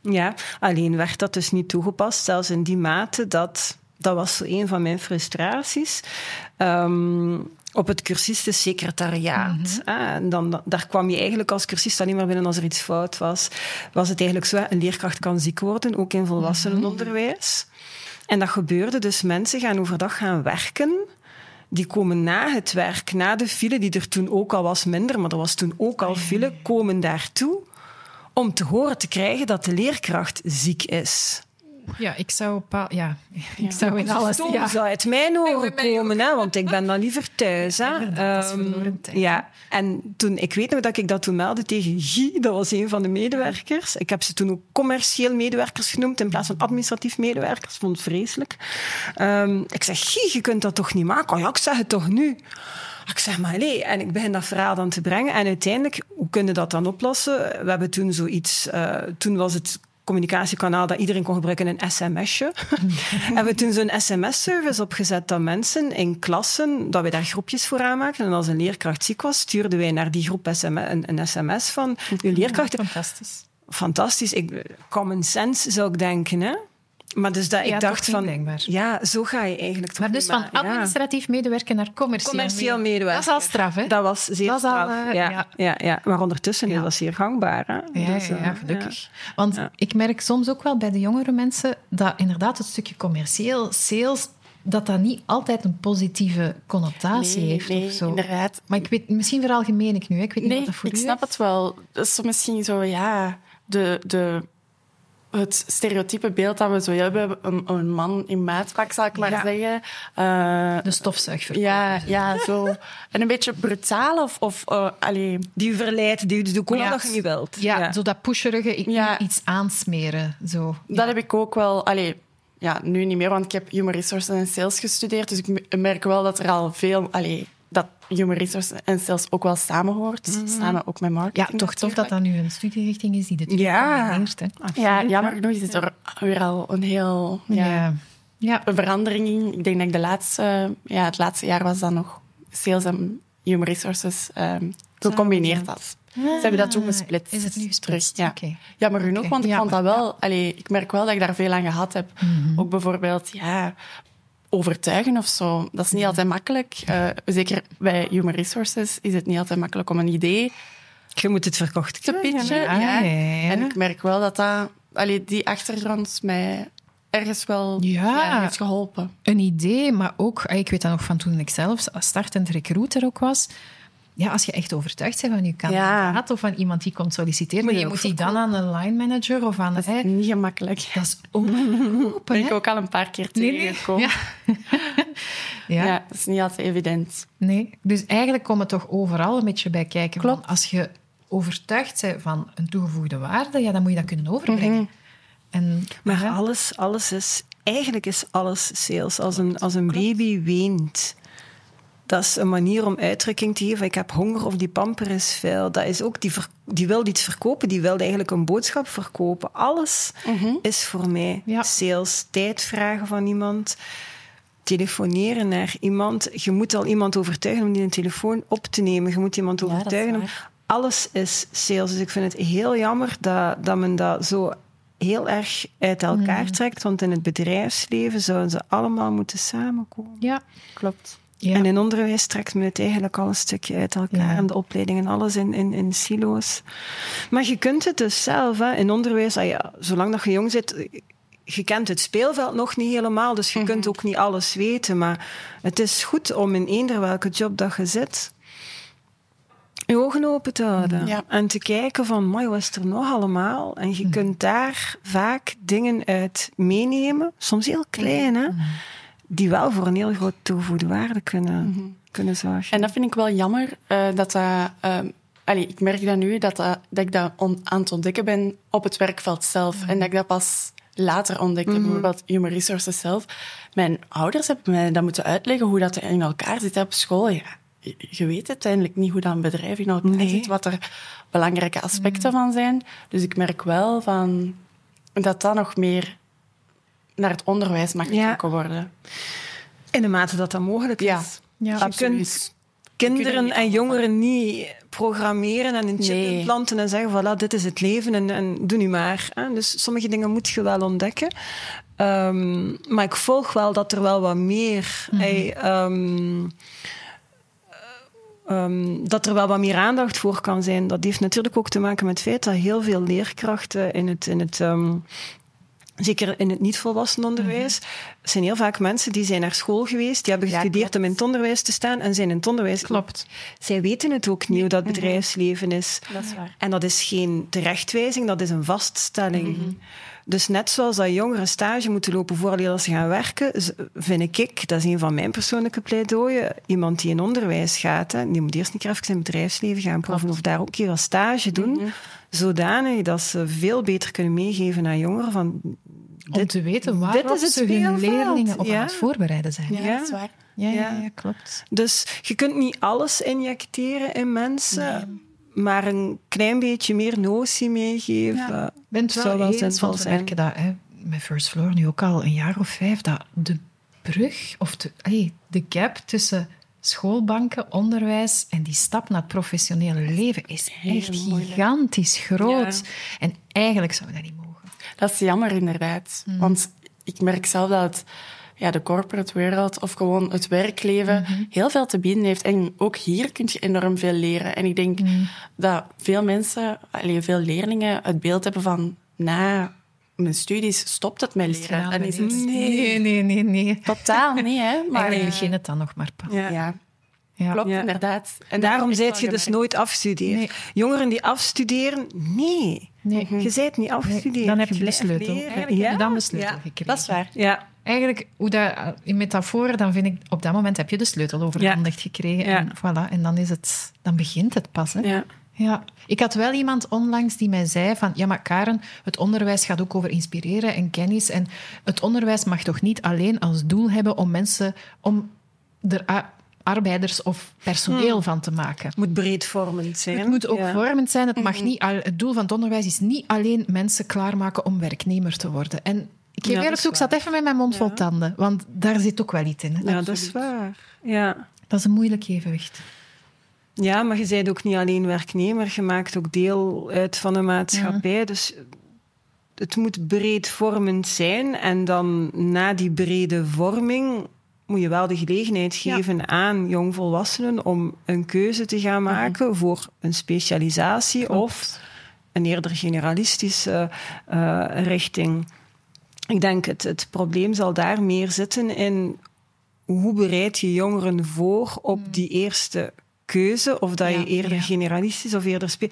Ja, alleen werd dat dus niet toegepast, zelfs in die mate dat... Dat was een van mijn frustraties. Ehm, op het cursistensecretariaat. hè. En dan, daar kwam je eigenlijk als cursist alleen maar binnen als er iets fout was. Was het eigenlijk zo, een leerkracht kan ziek worden, ook in volwassenenonderwijs. En dat gebeurde dus, mensen gaan overdag gaan werken... Die komen na het werk, na de file, die er toen ook al was minder, maar er was toen ook al file, komen daartoe om te horen te krijgen dat de leerkracht ziek is. Ja, ik zou, ja, ik zou in alles... Ja. zou het mij horen bij mij komen, hè, want ik ben dan liever thuis. Hè. Inderdaad, dat is verloren tijd. ja, en toen, ik weet nog dat ik dat toen meldde tegen Guy, dat was een van de medewerkers. Ik heb ze toen ook commercieel medewerkers genoemd in plaats van administratief medewerkers. vond het vreselijk. Ehm, ik zeg, Guy, je kunt dat toch niet maken? Oh ja, ik zeg het toch nu? Ik zeg maar, nee. En ik begin dat verhaal dan te brengen. En uiteindelijk, hoe kun je dat dan oplossen? We hebben toen zoiets... eh, toen was het communicatiekanaal dat iedereen kon gebruiken, een sms'je. hebben we toen zo'n sms-service opgezet dat mensen in klassen, dat we daar groepjes voor aanmaakten. En als een leerkracht ziek was, stuurden wij naar die groep SM, een, een sms van uw leerkracht. Fantastisch. Fantastisch. Ik, common sense zou ik denken, hè? Maar dus dat Ja, ik dacht van... denkbaar. Ja, zo ga je eigenlijk toch Maar dus van ja. administratief medewerker naar commercieel, Commercieel medewerker. Dat is al straf, hè? Dat was zeer Dat al, straf. eh, ja, ja. ja. Ja, Maar ondertussen Ja. is dat zeer gangbaar. Hè? Ja, Dus, ja, eh, ja, gelukkig. Want Ja. ik merk soms ook wel bij de jongere mensen dat inderdaad het stukje commercieel, sales, dat dat niet altijd een positieve connotatie heeft nee, of zo. inderdaad. Maar ik weet, misschien veralgemeen ik nu, hè. ik weet niet Nee, wat dat voor ik u snap is. het wel. Dat is zo misschien zo, ja, de, de, het stereotype beeld dat we zo hebben, een, een man in maatpak, zal ik maar Ja. zeggen. Eh, De stofzuigverkoper. ja, ja, zo. En een beetje brutaal of... of eh, allee, Die u verleidt, die u doet ook Ja. dat je niet wilt. Ja, zo dat pusherige, Ja. iets aansmeren. Zo. Dat heb ik ook wel... Allee, ja, nu niet meer, want ik heb Human Resources en Sales gestudeerd. Dus ik me- merk wel dat er al veel... Allee, dat Human Resources en Sales ook wel samenhoort. Samen ook met Ja, marketing. toch tof dat dat nu een studierichting is die twee Ja. hè. Ja, jammer genoeg is er weer al een heel... Ja, Ja. ja. een verandering in. Ik denk dat ik de laatste, ja, het laatste jaar was dat nog sales en human resources ehm, gecombineerd had. Ze hebben dat toen gesplitst. Ah, Is het nu gesplitst? Terug, ja. Oké. Jammer genoeg, want ik Ja, vond dat wel... Allee, ik merk wel dat ik daar veel aan gehad heb. Mhm. Ook bijvoorbeeld, ja, overtuigen of zo. Dat is niet altijd makkelijk. Eh, zeker bij human resources is het niet altijd makkelijk om een idee Je moet het verkocht te pitchen. Ja, ja. ja, ja. En ik merk wel dat, dat allee, die achtergrond mij ergens wel Ja. heeft geholpen. een idee, maar ook, ah, ik weet dat nog van toen ik zelf startend recruiter ook was, ja, als je echt overtuigd bent van je kandidaat of van iemand die komt solliciteren, Moet je moet die dan aan een line manager of aan... Dat is hè, niet gemakkelijk. dat is ongelopen, ben ik ook al een paar keer Nee, nee. tegengekomen. Ja. Ja. ja. dat is niet altijd evident. Nee, dus eigenlijk komt het toch overal een beetje bij kijken. Klopt. Als je overtuigd bent van een toegevoegde waarde, ja, dan moet je dat kunnen overbrengen. En, Maar ja, alles, alles is... Eigenlijk is alles sales. Als een, als een baby weent, dat is een manier om uitdrukking te geven. Ik heb honger of die pamper is vuil. Dat is ook, die, die wil iets verkopen, die wil eigenlijk een boodschap verkopen. Alles is voor mij Ja. sales. Tijd vragen van iemand, telefoneren naar iemand. Je moet al iemand overtuigen om die een telefoon op te nemen. Je moet iemand overtuigen. om- waar. Alles is sales. Dus ik vind het heel jammer dat, dat men dat zo heel erg uit elkaar Mm. trekt. Want in het bedrijfsleven zouden ze allemaal moeten samenkomen. ja, Klopt. Ja. En in onderwijs trekt men het eigenlijk al een stukje uit elkaar. Ja. En de opleidingen, alles in, in, in silo's. Maar je kunt het dus zelf, hè, in onderwijs, ah ja, zolang dat je jong zit, je kent het speelveld nog niet helemaal, dus je Mhm. kunt ook niet alles weten. Maar het is goed om in eender welke job dat je zit, je ogen open te houden. Ja. En te kijken van, mooi, wat is er nog allemaal? En Mhm. je kunt daar vaak dingen uit meenemen, soms heel klein, hè, Mhm. Die wel voor een heel groot toegevoegde waarde kunnen, kunnen zorgen. En dat vind ik wel jammer, eh, dat dat... ehm, allee, ik merk dat nu, dat, dat, dat ik dat on- aan het ontdekken ben op het werkveld zelf. En dat ik dat pas later ontdekte, bijvoorbeeld Human Resources zelf. Mijn ouders hebben mij dat moeten uitleggen hoe dat in elkaar zit op school. Ja, je- je weet uiteindelijk niet hoe dat een bedrijf in elkaar Nee. zit, wat er belangrijke aspecten van zijn. Dus ik merk wel van, dat dat nog meer naar het onderwijs mag Ja. getrokken worden. In de mate dat dat mogelijk is. Ja, Ja, je absoluut. kunt kinderen en jongeren niet programmeren en een chip Nee. implanten en zeggen, voilà, dit is het leven en, en doe nu maar. hè. Dus sommige dingen moet je wel ontdekken. Ehm, maar ik volg wel dat er wel wat meer... hey, ehm, ehm, dat er wel wat meer aandacht voor kan zijn. Dat heeft natuurlijk ook te maken met het feit dat heel veel leerkrachten in het, in het zeker in het niet-volwassen onderwijs, zijn heel vaak mensen die zijn naar school geweest, die hebben gestudeerd om in het onderwijs te staan en zijn in het onderwijs. Klopt. Zij weten het ook niet hoe dat bedrijfsleven is. Dat is waar. En dat is geen terechtwijzing, dat is een vaststelling. Mhm. Dus net zoals dat jongeren stage moeten lopen voordat ze gaan werken, vind ik, dat is een van mijn persoonlijke pleidooien, iemand die in onderwijs gaat, hè, die moet eerst een keer even het bedrijfsleven gaan proeven of daar ook een keer wat stage doen, Mhm. zodanig dat ze veel beter kunnen meegeven aan jongeren van Om te weten dit waarop is het ze hun leerlingen op Ja. aan het voorbereiden zijn. Ja, Ja. dat is waar. Ja, ja, Ja. ja, klopt. Dus je kunt niet alles injecteren in mensen, maar een klein beetje meer notie meegeven. Ik ben het Zou wel wel eens, zinvol zijn. merken dat hè, met First Floor nu ook al een jaar of vijf, dat de brug, of de, allee, de gap tussen schoolbanken, onderwijs en die stap naar het professionele leven is echt gigantisch groot. Ja. En eigenlijk zou dat niet. Dat is jammer, inderdaad. Want ik merk zelf dat het, ja, de corporate wereld of gewoon het werkleven heel veel te bieden heeft. En ook hier kun je enorm veel leren. En ik denk dat veel mensen, allee, veel leerlingen, het beeld hebben van na mijn studies stopt het met leren. Dan is het Nee, nee, nee, nee. totaal niet, hè. Maar Eigenlijk eh, begint het dan nog maar pas. Ja. ja, Ja. klopt, Ja. inderdaad. En daarom zijt je dus nooit afgestudeerd. Nee. Jongeren die afstuderen, nee. Nee. Je zijt niet afgestudeerd. Dan heb je de sleutel. je dan de sleutel Ja. gekregen. Dat is waar. Ja. Eigenlijk, hoe dat, in metaforen, dan vind ik, op dat moment heb je de sleutel overhandigd gekregen. Ja. En voilà, en dan, is het, dan begint het pas. Hè? Ja. Ja. Ik had wel iemand onlangs die mij zei van, ja maar Karen, het onderwijs gaat ook over inspireren en kennis. En het onderwijs mag toch niet alleen als doel hebben om mensen, om er arbeiders of personeel van te maken. Het moet breedvormend zijn. Het moet ook Ja. vormend zijn. Het, mag niet al, het doel van het onderwijs is niet alleen mensen klaarmaken om werknemer te worden. En ik geef Ja, eerlijk toe, ik zat even met mijn mond vol tanden. Want daar zit ook wel iets in. Hè. Ja, dat is waar. Ja. Dat is een moeilijk evenwicht. ja, maar je bent ook niet alleen werknemer. Je maakt ook deel uit van de maatschappij. Dus het moet breedvormend zijn. En dan na die brede vorming moet je wel de gelegenheid geven aan jongvolwassenen om een keuze te gaan maken voor een specialisatie of een eerder generalistische eh, richting. Ik denk het, het probleem zal daar meer zitten in hoe bereid je jongeren voor op die eerste keuze of dat Ja, je eerder ja. generalistisch of eerder spe...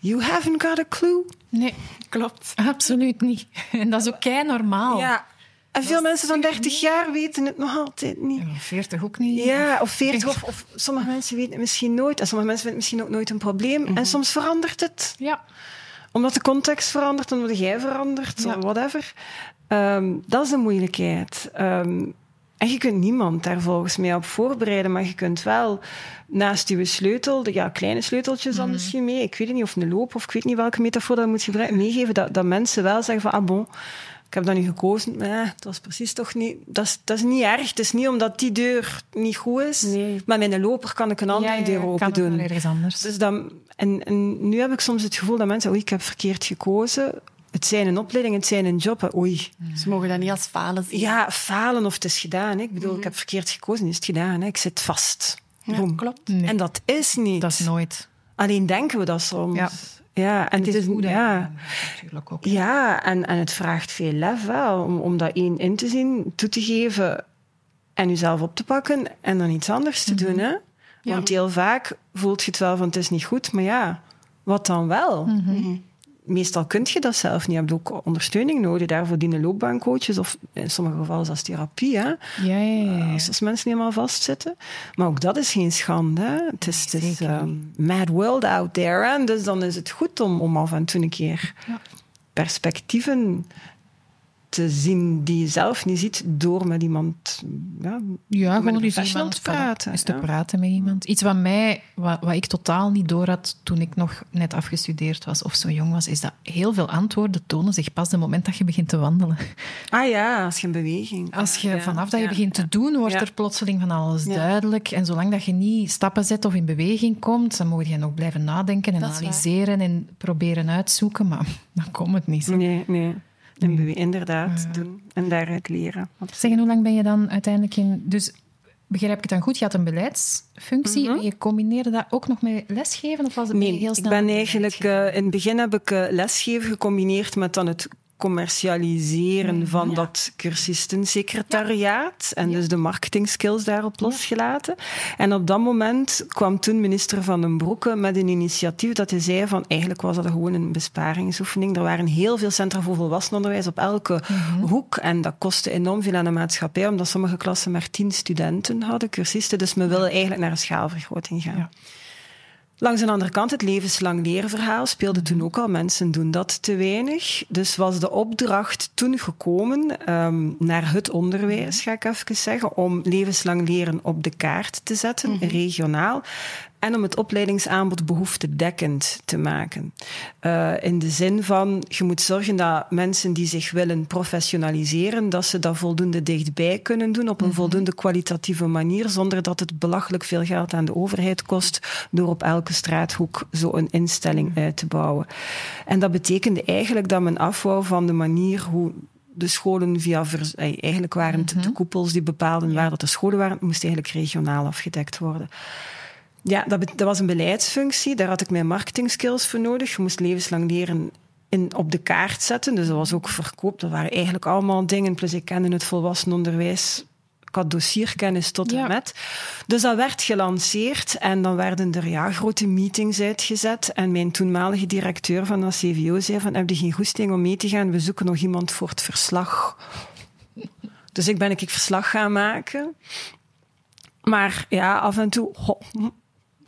You haven't got a clue. Nee, Klopt. absoluut niet. En dat is ook kei normaal. Ja. En veel mensen van 30 jaar weten het nog altijd niet. Ja, 40 ook niet. Ja, of 40, of, of sommige mensen weten het misschien nooit. En sommige mensen vinden het misschien ook nooit een probleem. En soms verandert het. Ja. Omdat de context verandert, omdat jij verandert, Ja. of whatever. Ehm, dat is de moeilijkheid. Ehm, en je kunt niemand daar volgens mij op voorbereiden, maar je kunt wel naast je sleutel, de ja, kleine sleuteltjes dan misschien mee, ik weet niet, of een loop, of ik weet niet welke metafoor dat je moet gebruiken, meegeven dat, dat mensen wel zeggen van, ah bon, ik heb dat nu gekozen, maar ja, dat was precies toch niet... Dat is, dat is niet erg. Het is niet omdat die deur niet goed is, Nee. maar met een loper kan ik een andere ja, ja, deur kan open ook doen. ergens anders. Dus dan, en, en nu heb ik soms het gevoel dat mensen, oei, ik heb verkeerd gekozen. Het zijn een opleiding, het zijn een job. Oei. Ze mogen dat niet als falen zien. Ja, falen of het is gedaan. hè. Ik bedoel, ik heb verkeerd gekozen, is het gedaan. hè. Ik zit vast. Ja, klopt. Nee, En dat is niet. dat is nooit. Alleen denken we dat soms. Ja. Ja, en Het is goed, ja. natuurlijk ook. Ja, en, en het vraagt veel lef wel, om, om dat één in te zien, toe te geven en jezelf op te pakken en dan iets anders te doen. Hè? Want heel vaak voelt je het wel van het is niet goed, maar ja, wat dan wel? Mhm. Meestal kun je dat zelf niet. Je hebt ook ondersteuning nodig. Daarvoor dienen loopbaancoaches of in sommige gevallen zelfs therapie. Hè? Ja, ja, ja, ja. Als, als mensen niet helemaal vastzitten. Maar ook dat is geen schande. Hè? Het is, het is ehm, mad world out there. Hè? Dus dan is het goed om, om af en toe een keer Ja. perspectieven te zien die je zelf niet ziet door met iemand ja, Ja, met gewoon een eens iemand te praten. Eens te ja. praten met iemand. Iets wat mij, wat, wat ik totaal niet door had toen ik nog net afgestudeerd was of zo jong was, is dat heel veel antwoorden tonen zich pas het moment dat je begint te wandelen. Ah ja, als je in beweging Als je Ja, vanaf dat je ja, begint te doen, wordt Ja. er plotseling van alles Ja. duidelijk. En zolang dat je niet stappen zet of in beweging komt, dan moet je nog blijven nadenken en Dat analyseren en proberen uitzoeken. Maar dan komt het niet. Nee, nee. In bewe- inderdaad, doen en daaruit leren. Zeg, en hoe lang ben je dan uiteindelijk in... Dus begrijp ik het dan goed? Je had een beleidsfunctie en je combineerde dat ook nog met lesgeven? Of was het ben Nee, heel ik snel ben in eigenlijk... eh, in het begin heb ik eh, lesgeven gecombineerd met dan het commercialiseren van dat cursistensecretariaat. En dus de marketingskills daarop losgelaten. En op dat moment kwam toen minister Van den Broeke met een initiatief dat hij zei van eigenlijk was dat gewoon een besparingsoefening. Er waren heel veel centra voor volwassenenonderwijs op elke hoek. En dat kostte enorm veel aan de maatschappij, omdat sommige klassen maar tien studenten hadden, cursisten. Dus men wilde eigenlijk naar een schaalvergroting gaan. Ja. Langs de andere kant, het levenslang leren verhaal speelde toen ook al. Mensen doen dat te weinig. Dus was de opdracht toen gekomen ehm, naar het onderwijs, ga ik even zeggen, om levenslang leren op de kaart te zetten, regionaal. En om het opleidingsaanbod behoeftedekkend te maken. Eh, in de zin van, je moet zorgen dat mensen die zich willen professionaliseren, dat ze dat voldoende dichtbij kunnen doen op een voldoende kwalitatieve manier, zonder dat het belachelijk veel geld aan de overheid kost door op elke straathoek zo een instelling uit te bouwen. En dat betekende eigenlijk dat men afwou van de manier hoe de scholen via... eh, Eigenlijk waren het de koepels die bepaalden waar dat de scholen waren. Het moest eigenlijk regionaal afgedekt worden. Ja, dat, dat was een beleidsfunctie. Daar had ik mijn marketingskills voor nodig. Je moest levenslang leren in, op de kaart zetten. Dus dat was ook verkoop. Dat waren eigenlijk allemaal dingen. Plus ik kende het volwassenenonderwijs. Ik had dossierkennis tot en met. Dus dat werd gelanceerd. En dan werden er ja, grote meetings uitgezet. En mijn toenmalige directeur van de CVO zei van... Heb je geen goesting om mee te gaan? We zoeken nog iemand voor het verslag. Dus ik ben ik verslag gaan maken. Maar ja, af en toe... ho,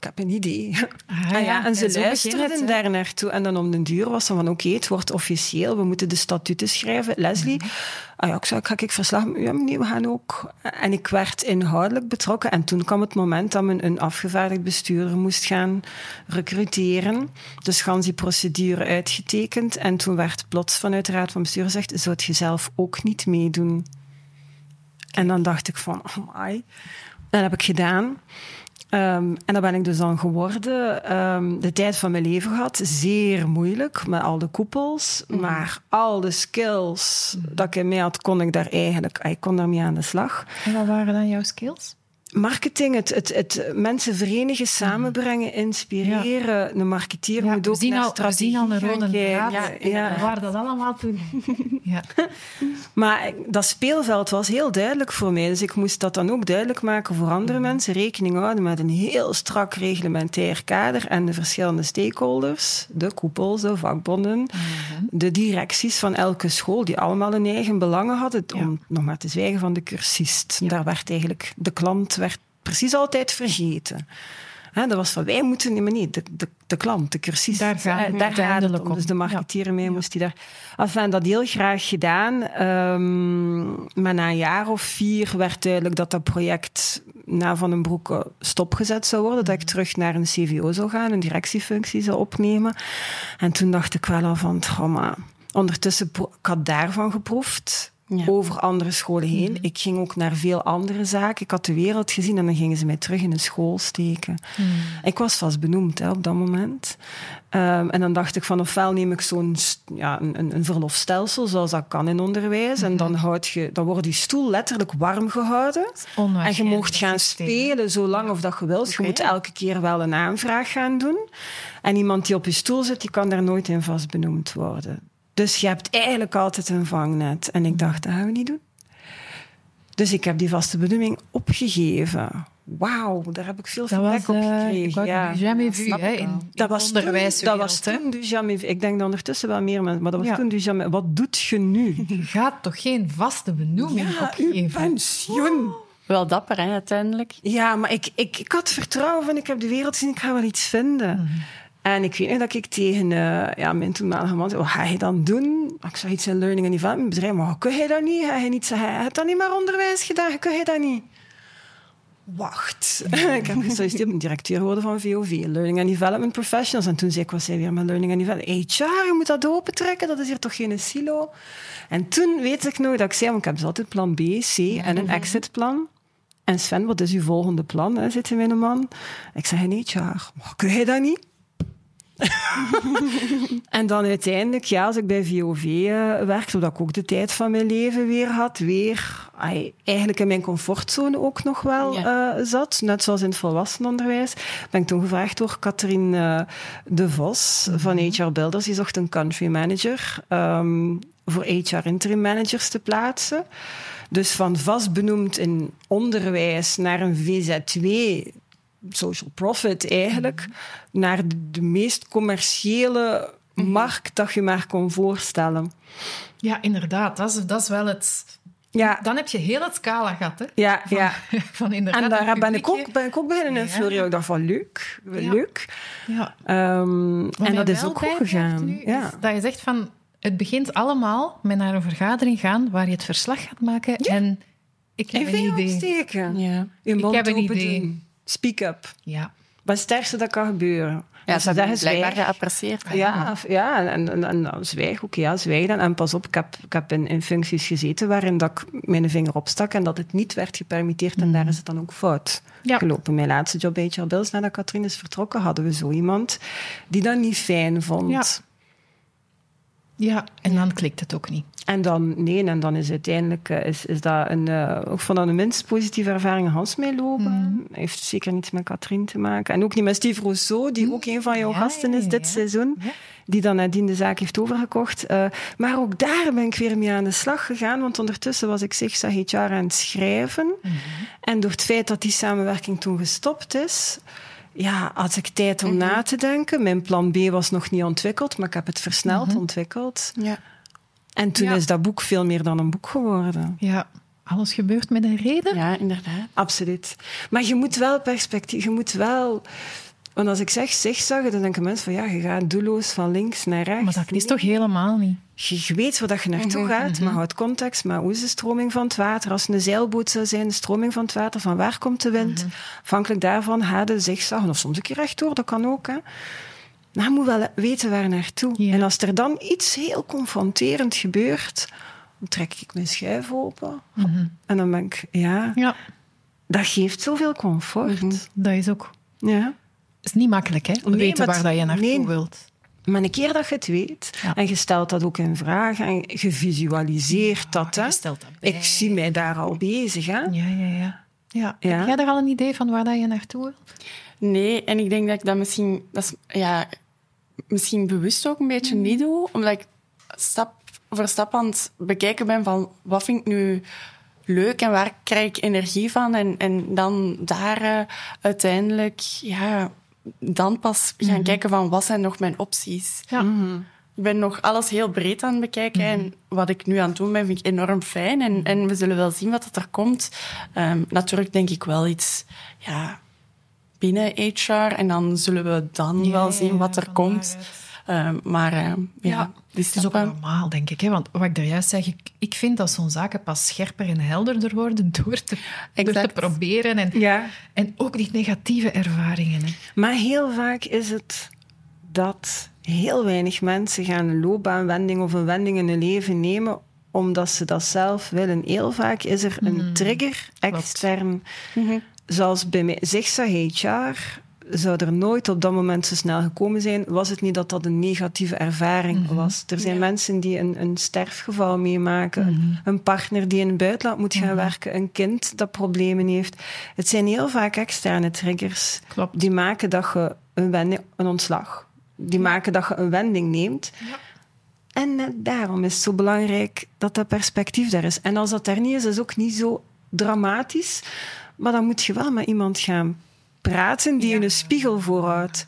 ik heb een idee. Ah, Ah, ja. ja, en ze En luisterden het, daar naartoe. En dan om den duur was ze van, oké, het wordt officieel. We moeten de statuten schrijven. Leslie, Mhm. ah ja, ik zei, ga ik verslag... Ja, meneer, we gaan ook... En ik werd inhoudelijk betrokken. En toen kwam het moment dat men een afgevaardigd bestuurder moest gaan recruteren. Dus gans die procedure uitgetekend. En toen werd plots vanuit de raad van bestuur gezegd, zou je zelf ook niet meedoen? En dan dacht ik van, oh my. Dat heb ik gedaan. Ehm, en dat ben ik dus dan geworden. Ehm, de tijd van mijn leven gehad. Zeer moeilijk, met al de koepels. Maar al de skills dat ik in mij had, kon ik daar eigenlijk... Ik kon daarmee aan de slag. En wat waren dan jouw skills? Marketing, het, het, het mensen verenigen, samenbrengen, inspireren. Een marketeer Ja, moet we ook zien naar al, we zien al een rode draad. Ja, Ja. Waar dat allemaal toen... Ja. Maar dat speelveld was heel duidelijk voor mij. Dus ik moest dat dan ook duidelijk maken voor andere Mhm. mensen. Rekening houden met een heel strak reglementair kader en de verschillende stakeholders, de koepels, de vakbonden, Mhm. de directies van elke school, die allemaal hun eigen belangen hadden. Ja. Om nog maar te zwijgen van de cursist. Daar werd eigenlijk de klant werd precies altijd vergeten. Dat was van wij moeten, nee, maar nee, de, de, de klant, de cursist. Daar gaat het daar gaat het om. om. Dus de marketeer Ja. moest die daar. Enfin, dat heel graag gedaan. Ehm, maar na een jaar of vier werd duidelijk dat dat project na Van den Broeke stopgezet zou worden. Dat ik terug naar een CVO zou gaan, een directiefunctie zou opnemen. En toen dacht ik wel al van, maar ondertussen, ik had daarvan geproefd. Ja. Over andere scholen heen. Ik ging ook naar veel andere zaken. Ik had de wereld gezien en dan gingen ze mij terug in een school steken. Ik was vast benoemd hè, op dat moment. Ehm, en dan dacht ik van ofwel neem ik zo'n ja, een, een, verlofstelsel zoals dat kan in onderwijs. En dan, houd je, dan wordt die stoel letterlijk warm gehouden. En je mocht gaan systeem. spelen zolang of dat je wilt. Je moet elke keer wel een aanvraag gaan doen. En iemand die op je stoel zit, die kan daar nooit in vast benoemd worden. Dus je hebt eigenlijk altijd een vangnet. En ik dacht, dat gaan we niet doen. Dus ik heb die vaste benoeming opgegeven. Wauw, daar heb ik veel Dat feedback was op uh, gekregen. ja. jamais vu, hè, ik in, Dat was, toen, onderwijswereld. dat was toen du jamais vu. Ik denk dat ondertussen wel meer mensen, maar dat was Ja. toen du jamais Wat doet je nu? Je gaat toch geen vaste benoeming Ja, opgeven? pensioen. Wel dapper, hè, uiteindelijk. Ja, maar ik, ik, ik had vertrouwen van ik heb de wereld gezien, ik ga wel iets vinden. Mhm. En ik weet nog dat ik tegen eh, ja, mijn toenmalige man zei, wat ga je dan doen? Ik zag iets in learning and development bedrijf, maar kun je dat niet? Ga je niet zeggen, je hebt dan niet maar onderwijs gedaan, kun je dat niet? Wacht. ik heb gesolliciteerd op een directeur geworden van VOV, Learning and Development Professionals. En toen zei ik, wat zei weer met Learning and Development? HR, je moet dat opentrekken, dat is hier toch geen silo? En toen weet ik nog dat ik zei, want ik heb dus altijd plan B, C en een exitplan. En Sven, wat is uw volgende plan? Hè, zit met een man. Ik zeg, nee, jaar. Maar kun je dat niet? en dan uiteindelijk, ja, als ik bij VOV eh, werk, zodat ik ook de tijd van mijn leven weer had, weer ai, eigenlijk in mijn comfortzone ook nog wel Ja. eh, zat, net zoals in het volwassenenonderwijs, ben ik toen gevraagd door Catherine eh, de Vos van HR Builders. Die zocht een country manager um, voor HR interim managers te plaatsen. Dus van vast benoemd in onderwijs naar een VZW, social profit eigenlijk, mm. naar de, de, meest commerciële mm. markt dat je maar kon voorstellen. Ja, inderdaad. Dat is, dat is wel het... Ja. Dan heb je heel het scala gehad, hè? Ja, van, ja. Van inderdaad en daar ben ik, ook, ben ik ook beginnen invullen. Ja. Ik dacht van, leuk, leuk. Ja. Um, en dat is ook goed gegaan. Nu, ja. Dat je zegt van, het begint allemaal met naar een vergadering gaan waar je het verslag gaat maken en ik heb een idee. Opsteken. Ja. Je ik heb een idee. Doen. Speak up. Ja. Wat het ergste dat kan gebeuren? Ja, dat is blijkbaar geapprecieerd. Ja, ja en, en, en, en zwijg ook. Ja, zwijg dan. En pas op, ik heb, ik heb in, in, functies gezeten waarin dat ik mijn vinger opstak en dat het niet werd gepermitteerd. Mm. En daar is het dan ook fout ja. gelopen. Mijn laatste job bij HR Bills, nadat Katrien is vertrokken, hadden we zo iemand die dat niet fijn vond. Ja. Ja, en dan klikt het ook niet. En dan, nee, en dan is uiteindelijk uh, is, is dat een, uh, ook van de minst positieve ervaring Hans meelopen. Mm. Heeft zeker niets met Katrien te maken. En ook niet met Steve Rousseau, die mm. ook een van jouw ja, gasten is dit ja. seizoen. Ja. Die dan nadien de zaak heeft overgekocht. Uh, maar ook daar ben ik weer mee aan de slag gegaan. Want ondertussen was ik zich HR aan het schrijven. Mhm. -hmm. En door het feit dat die samenwerking toen gestopt is ja, had ik tijd om mm -hmm. na te denken. Mijn plan B was nog niet ontwikkeld, maar ik heb het versneld mm -hmm. ontwikkeld. Ja. En toen ja. is dat boek veel meer dan een boek geworden. Ja, alles gebeurt met een reden. Ja, inderdaad. Absoluut. Maar je moet wel perspectief, je moet wel... Want als ik zeg zigzaggen, dan denken mensen van ja, je gaat doelloos van links naar rechts. Maar dat is toch helemaal niet? Je, weet waar je naartoe gaat, mm -hmm. maar houd context. Maar hoe is de stroming van het water? Als het een zeilboot zou zijn, de stroming van het water, van waar komt de wind? Mm -hmm. Afhankelijk daarvan ga je zigzaggen. Of soms een keer rechtdoor, dat kan ook. Hè. Maar je moet wel weten waar naartoe. Ja. En als er dan iets heel confronterend gebeurt, dan trek ik mijn schuif open. Mm -hmm. En dan ben ik, ja, ja. dat geeft zoveel comfort. Dat is ook... Ja. Het is niet makkelijk, hè? Nee, weten waar dat je naartoe nee. wilt. Maar een keer dat je het weet, Ja. en je stelt dat ook in vraag, en je visualiseert dat, hè. dat ik zie mij daar al bezig. Hè. Ja, ja, ja. Ja. Heb jij er al een idee van waar dat je naartoe wil? Nee, en ik denk dat ik dat misschien, dat is, ja, misschien bewust ook een beetje niet doe, omdat ik stap voor stap aan het bekijken ben van wat vind ik nu leuk en waar krijg ik energie van en, en dan daar eh, uiteindelijk ja, dan pas gaan kijken van wat zijn nog mijn opties. Ja. Ik ben nog alles heel breed aan het bekijken. En wat ik nu aan het doen ben, vind ik enorm fijn. En, en we zullen wel zien wat er komt. Ehm, natuurlijk denk ik wel iets ja, binnen HR. En dan zullen we dan wel zien wat er komt. Maar ehm, ja, Ja, die Het is ook normaal, denk ik. Hè? Want wat ik er juist zeg, ik, ik vind dat zo'n zaken pas scherper en helderder worden door te, door te proberen. En, Ja. en ook die negatieve ervaringen. Hè. Maar heel vaak is het dat heel weinig mensen gaan een loopbaanwending of een wending in hun leven nemen omdat ze dat zelf willen. Heel vaak is er een trigger extern. Zoals bij mij, Zigzag HR zou er nooit op dat moment zo snel gekomen zijn, was het niet dat dat een negatieve ervaring was. Er zijn mensen die een, een sterfgeval meemaken, een partner die in het buitenland moet gaan werken, een kind dat problemen heeft. Het zijn heel vaak externe triggers Klopt. die maken dat je een, wending, een ontslag, die maken dat je een wending neemt. En net daarom is het zo belangrijk dat dat perspectief daar is. En als dat er niet is, is het ook niet zo dramatisch. Maar dan moet je wel met iemand gaan praten die je een spiegel voorhoudt.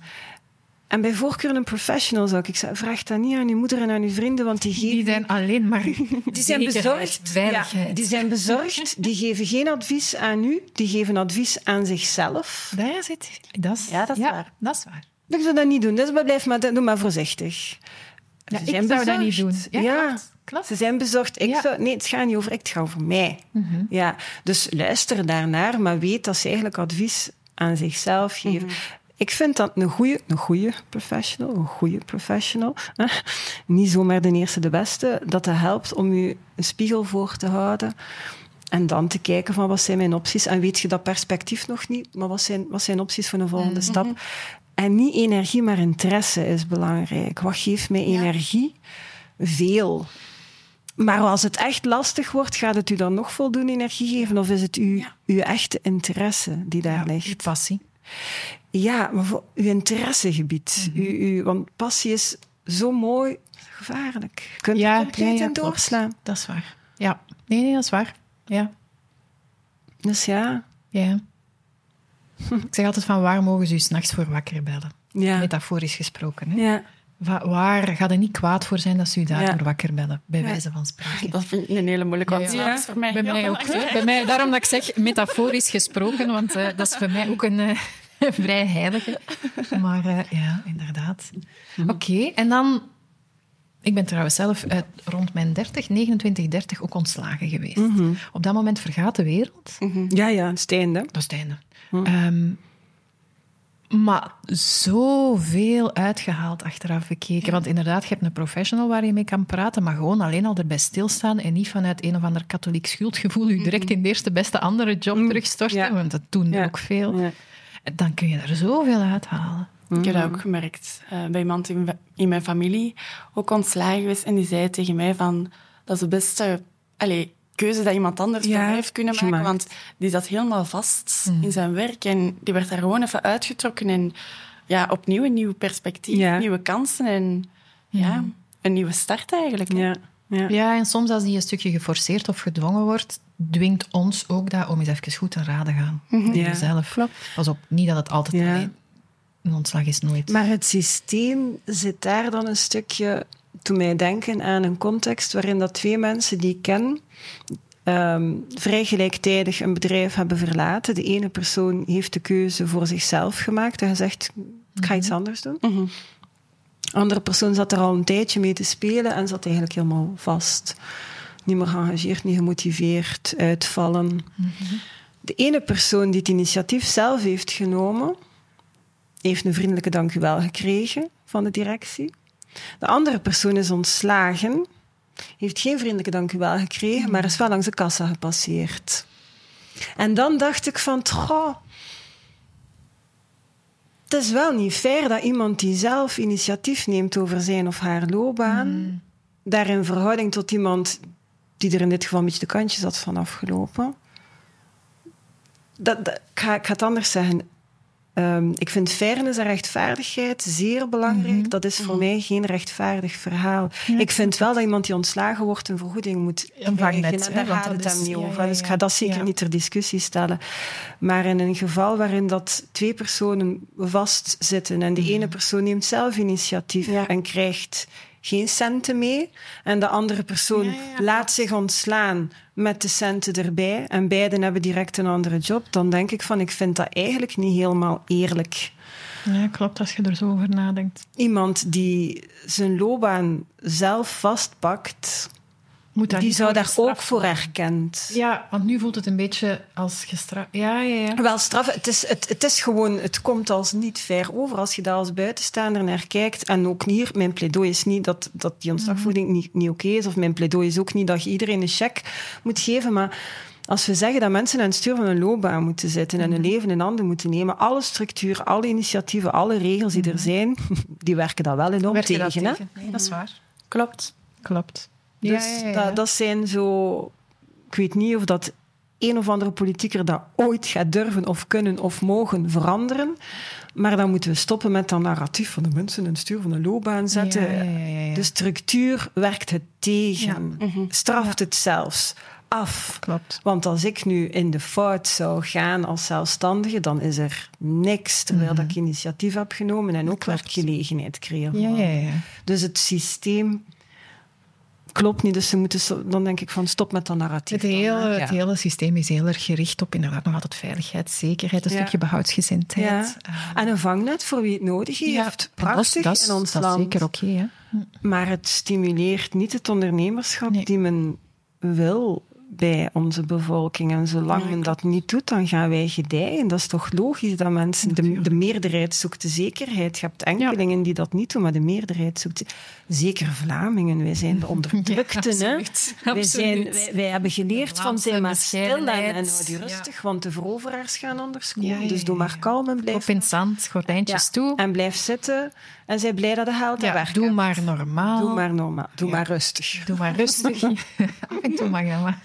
En bij voorkeur een professional zou ik zeggen, vraag dat niet aan je moeder en aan je vrienden, want die geven... Die zijn alleen maar Die zijn bezorgd. veiligheid. Ja, die zijn bezorgd. Die geven geen advies aan u. Die geven advies aan zichzelf. Daar zit... Dat is, Ja, dat is waar. Dat is waar. Ik zou dat niet doen. Dus blijf maar, doe maar voorzichtig. Ja, Ze ik zijn zou dat niet doen. Ja, Ja, klopt, klopt. Ze zijn bezorgd. Ik Ja. zou, nee, het gaat niet over ik, het gaat over mij. ja, dus luister daarnaar, maar weet dat ze eigenlijk advies aan zichzelf geven. Ik vind dat een goede, een goede professional, een goede professional, hè, niet zomaar de eerste de beste, dat het helpt om je een spiegel voor te houden. En dan te kijken van wat zijn mijn opties. En weet je dat perspectief nog niet, maar wat zijn, wat zijn opties voor een volgende stap? En niet energie, maar interesse is belangrijk. Wat geeft mij energie? Veel. Maar als het echt lastig wordt, gaat het u dan nog voldoende energie geven? Of is het uw, uw echte interesse die daar Ja, ligt? passie. Ja, maar voor uw interessegebied. Mhm. uw, want passie is zo mooi, gevaarlijk. Je kunt Ja, er compleet in klopt. doorslaan. Dat is waar. Ja. Nee, nee, dat is waar. Ja. Dus ja, ja. Ik zeg altijd van waar mogen ze u s'nachts voor wakker bellen? ja, Metaforisch gesproken. Hè? ja. Wa- waar gaat er niet kwaad voor zijn dat ze u daardoor Ja. wakker bellen? Bij Ja. wijze van spreken. Dat vind ik een hele moeilijke, want Ja, ja. is voor mij Bij mij ook. Bij mij, daarom dat ik zeg metaforisch gesproken, want eh, dat is voor mij ook een eh, vrij heilige. Maar eh, ja, inderdaad. Oké, en dan... Ik ben trouwens zelf uit rond mijn 30, 29, 30 ook ontslagen geweest. Op dat moment vergaat de wereld. ja, ja, het is het einde. Dat is het einde. Ehm, maar zoveel uitgehaald achteraf gekeken. Want inderdaad, je hebt een professional waar je mee kan praten, maar gewoon alleen al erbij stilstaan en niet vanuit een of ander katholiek schuldgevoel je direct in de eerste beste andere job terugstorten, Ja. want dat doen er Ja. ook veel. Ja. Dan kun je er zoveel uithalen. Ik heb dat ook gemerkt uh, bij iemand in, in, mijn familie, ook ontslagen geweest. En die zei tegen mij van, dat is de beste allez, keuze dat iemand anders Ja, voor mij heeft kunnen maken. gemaakt. Want die zat helemaal vast in zijn werk. En die werd daar gewoon even uitgetrokken. En ja, opnieuw een nieuw perspectief, Ja. nieuwe kansen. En ja, een nieuwe start eigenlijk. Ja, ja. Ja, en soms als die een stukje geforceerd of gedwongen wordt, dwingt ons ook dat om eens even goed te raden gaan. Ja. jezelf. Pas op, niet dat het altijd Ja. alleen... Een ontslag is nooit... Maar het systeem zit daar dan een stukje toen mij denken aan een context waarin dat twee mensen die ik ken ehm, vrij gelijktijdig een bedrijf hebben verlaten. De ene persoon heeft de keuze voor zichzelf gemaakt en gezegd, ik ga iets anders doen. Mhm. De andere persoon zat er al een tijdje mee te spelen en zat eigenlijk helemaal vast. Niet meer geëngageerd, niet gemotiveerd, uitvallen. De ene persoon die het initiatief zelf heeft genomen, heeft een vriendelijke dank u wel gekregen van de directie. De andere persoon is ontslagen, heeft geen vriendelijke dank u wel gekregen, maar is wel langs de kassa gepasseerd. En dan dacht ik van, goh, het is wel niet fair dat iemand die zelf initiatief neemt over zijn of haar loopbaan, daar in verhouding tot iemand die er in dit geval een beetje de kantjes had van afgelopen, dat, dat- ik, ga, ik ga het anders zeggen. Ehm, ik vind fairness en rechtvaardigheid zeer belangrijk. Dat is voor mij geen rechtvaardig verhaal. ik vind wel dat iemand die ontslagen wordt een vergoeding moet krijgen. En daar want gaat het hem is- niet ja, over. ja, Dus ik ga dat zeker niet ter discussie stellen. Maar in een geval waarin dat twee personen vastzitten en de Mhm. ene persoon neemt zelf initiatief en krijgt geen centen mee en de andere persoon laat zich ontslaan met de centen erbij en beiden hebben direct een andere job, dan denk ik van ik vind dat eigenlijk niet helemaal eerlijk. Ja, klopt, als je er zo over nadenkt. Iemand die zijn loopbaan zelf vastpakt, Moet daar die zou daar ook voor worden. erkend. Ja, want nu voelt het een beetje als gestraft. Ja, ja, ja. Wel, straf, het is, het, het is gewoon, het komt als niet fair over als je daar als buitenstaander naar kijkt. En ook hier, mijn pleidooi is niet dat, dat die ontslagvergoeding niet, niet oké is, of mijn pleidooi is ook niet dat je iedereen een cheque moet geven, maar als we zeggen dat mensen aan het stuur van een loopbaan moeten zitten en hun leven in handen moeten nemen, alle structuur, alle initiatieven, alle regels die er zijn, die werken dat wel enorm Werk je tegen. dat hè? tegen? Nee, dat is waar. Klopt. Klopt. Dus ja, ja, ja. Dat, dat zijn zo... Ik weet niet of dat een of andere politieker dat ooit gaat durven of kunnen of mogen veranderen. Maar dan moeten we stoppen met dat narratief van de mensen in het stuur van een loopbaan zetten. De structuur werkt het tegen. Straft het zelfs af. Klopt. Want als ik nu in de fout zou gaan als zelfstandige, dan is er niks terwijl dat ik initiatief heb genomen en ook Klopt. werkgelegenheid creëer. Ja, ja, ja. Dus het systeem klopt niet. Dus ze moeten dan denk ik van stop met dat narratief. Het dan, hele, het hele systeem is heel erg gericht op inderdaad nog altijd veiligheid, zekerheid, een Ja. stukje behoudsgezindheid. Ja. Eh, En een vangnet voor wie het nodig heeft. Prachtig dat is, in ons dat is land. zeker oké. hè. Maar het stimuleert niet het ondernemerschap Nee. die men wil bij onze bevolking. En zolang men dat niet doet, dan gaan wij gedijen. Dat is toch logisch dat mensen... De, de meerderheid zoekt de zekerheid. Je hebt enkelingen die dat niet doen, maar de meerderheid zoekt... Zeker Vlamingen, wij zijn de onderdrukten. hè? absoluut. Wij, zijn, wij, wij hebben geleerd van zijn maar stil en, en Ja. rustig, want de veroveraars gaan anders komen. Ja, ja, Dus doe maar kalm en blijf Kop in het zand, gordijntjes ja, toe. En blijf zitten. En zij blij dat de geld Ja, werkt. doe maar normaal. Doe maar normaal. Doe maar rustig. Doe maar rustig. Af en toe mag dat maar.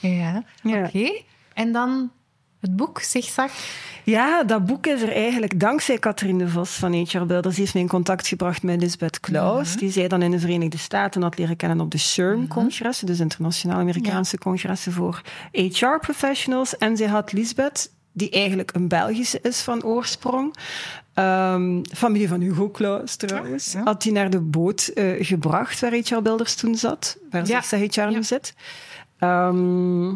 Ja, Ja. oké. En dan het boek, Zigzag. Ja, dat boek is er eigenlijk dankzij Catherine de Vos van HR Builders. Die heeft mij in contact gebracht met Lisbeth Klaus. Die zij dan in de Verenigde Staten had leren kennen op de SHRM-congressen. Dus internationale Amerikaanse congressen voor HR-professionals. En zij had Lisbeth, die eigenlijk een Belgische is van oorsprong. ehm, familie van Hugo Claus trouwens. Ja. Had die naar de boot eh, gebracht waar HR Builders toen zat. Waar Ja. HR nu Ja. zit. Ehm,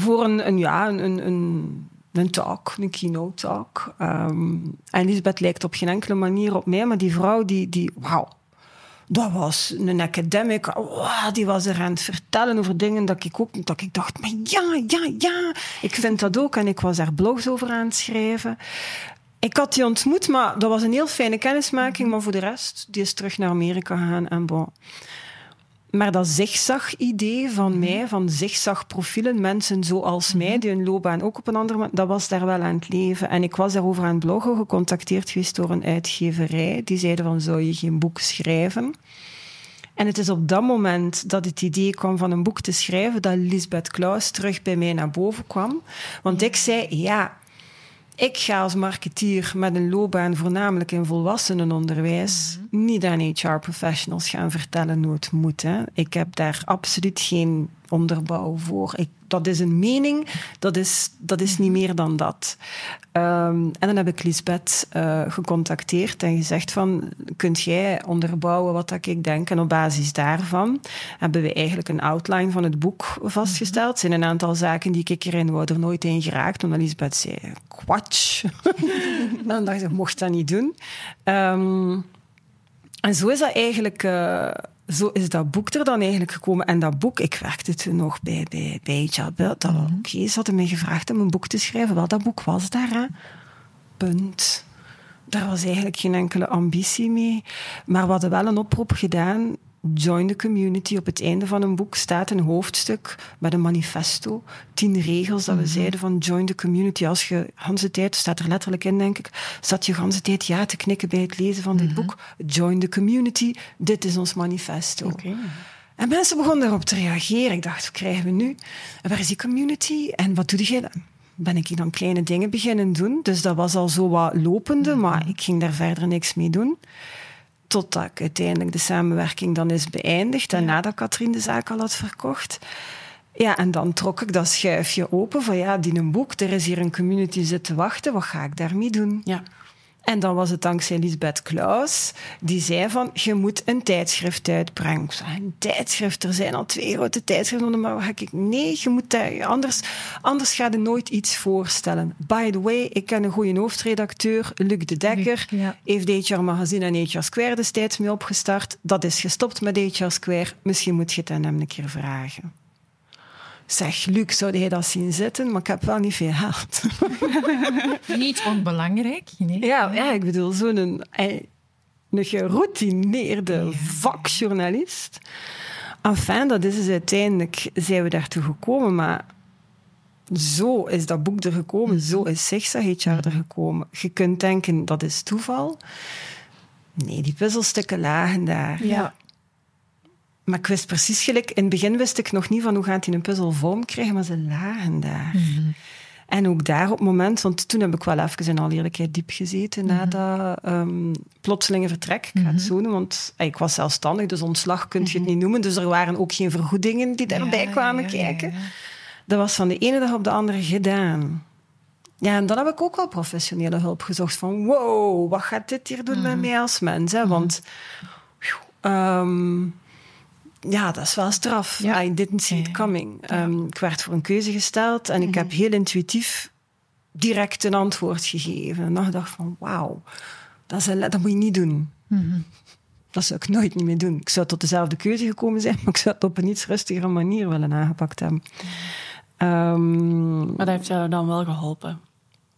voor een, een, ja, een, een, een, talk, een keynote talk. Ehm, en Lisbeth lijkt op geen enkele manier op mij, maar die vrouw, die, die wauw. Dat was een academic, wow, die was er aan het vertellen over dingen dat ik ook dat ik dacht, maar ja, ja, ja, ik vind dat ook. En ik was daar blogs over aan het schrijven. Ik had die ontmoet, maar dat was een heel fijne kennismaking. Maar voor de rest, die is terug naar Amerika gegaan en bon. Maar dat zigzag-idee van mij, van zigzag-profielen, mensen zoals mij, die hun loopbaan ook op een andere manier, dat was daar wel aan het leven. En ik was daarover aan het bloggen, gecontacteerd geweest door een uitgeverij. Die zeiden van, zou je geen boek schrijven? En het is op dat moment dat het idee kwam van een boek te schrijven, dat Lisbeth Klaus terug bij mij naar boven kwam. Want ik zei, ja, ik ga als marketeer met een loopbaan voornamelijk in volwassenenonderwijs niet aan HR-professionals gaan vertellen hoe het moet. Hè. Ik heb daar absoluut geen onderbouw voor. Ik, dat is een mening, dat is, dat is niet meer dan dat. Ehm, en dan heb ik Lisbeth eh, gecontacteerd en gezegd van, kunt jij onderbouwen wat dat ik denk? En op basis daarvan hebben we eigenlijk een outline van het boek vastgesteld. Het zijn een aantal zaken die ik erin wou er nooit in geraakt, omdat Lisbeth zei, kwatsch. dan dacht ik, mocht dat niet doen. Ehm, en zo is dat eigenlijk... eh, zo is dat boek er dan eigenlijk gekomen. En dat boek, ik werkte toen nog bij, bij, bij Oké, ze hadden mij gevraagd om een boek te schrijven. Wel, dat boek was daar, hè. Punt. Daar was eigenlijk geen enkele ambitie mee. Maar we hadden wel een oproep gedaan. Join the community. Op het einde van een boek staat een hoofdstuk met een manifesto. Tien regels dat we zeiden van join the community. Als je de tijd, staat er letterlijk in denk ik, zat je de tijd ja te knikken bij het lezen van dit boek. Join the community. Dit is ons manifesto. En mensen begonnen daarop te reageren. Ik dacht, wat krijgen we nu? En waar is die community? En wat doe jij dan? ben ik dan kleine dingen beginnen doen. Dus dat was al zo wat lopende, Mhm. maar ik ging daar verder niks mee doen. Totdat ik uiteindelijk de samenwerking dan is beëindigd en nadat Katrien de zaak al had verkocht. Ja, en dan trok ik dat schuifje open van ja, die een boek, er is hier een community zitten wachten, wat ga ik daarmee doen? Ja. En dan was het dankzij Lisbeth Klaus, die zei van, je moet een tijdschrift uitbrengen. Ik zei, een tijdschrift, er zijn al twee grote tijdschriften, maar wat ga ik... Nee, je moet anders, anders ga je nooit iets voorstellen. By the way, ik ken een goede hoofdredacteur, Luc de Dekker, Luc, ja. heeft HR Magazine en HR Square destijds mee opgestart. Dat is gestopt met HR Square. Misschien moet je het aan hem een keer vragen. Zeg, Luc, zou hij dat zien zitten? Maar ik heb wel niet veel geld. Niet onbelangrijk. Nee. Ja, ja ik bedoel, zo'n een, eh, een geroutineerde vakjournalist. Enfin, dat is dus uiteindelijk, zijn we daartoe gekomen, maar zo is dat boek er gekomen, zo is Zigzag HR er gekomen. Je kunt denken, dat is toeval. Nee, die puzzelstukken lagen daar. Ja. Maar ik wist precies gelijk, in het begin wist ik nog niet van hoe gaat hij een puzzel vorm krijgen, maar ze lagen daar. En ook daar op het moment, want toen heb ik wel even in alle eerlijkheid diep gezeten na dat um, plotselinge vertrek. Ik ga het zo noemen, want ik was zelfstandig, dus ontslag kun je het niet noemen. Dus er waren ook geen vergoedingen die daarbij Ja, kwamen ja, kijken. ja. Dat was van de ene dag op de andere gedaan. Ja, en dan heb ik ook wel professionele hulp gezocht. Van wow, wat gaat dit hier doen met mij als mens? Hè? Want um, ja, dat is wel straf. Ja. I didn't see it coming. Um, ik werd voor een keuze gesteld en ik heb heel intuïtief direct een antwoord gegeven. En dan dacht ik van wauw, dat, is een- dat moet je niet doen. Dat zou ik nooit niet meer doen. Ik zou tot dezelfde keuze gekomen zijn, maar ik zou het op een iets rustigere manier willen aangepakt hebben. Um, Maar dat heeft jou dan wel geholpen?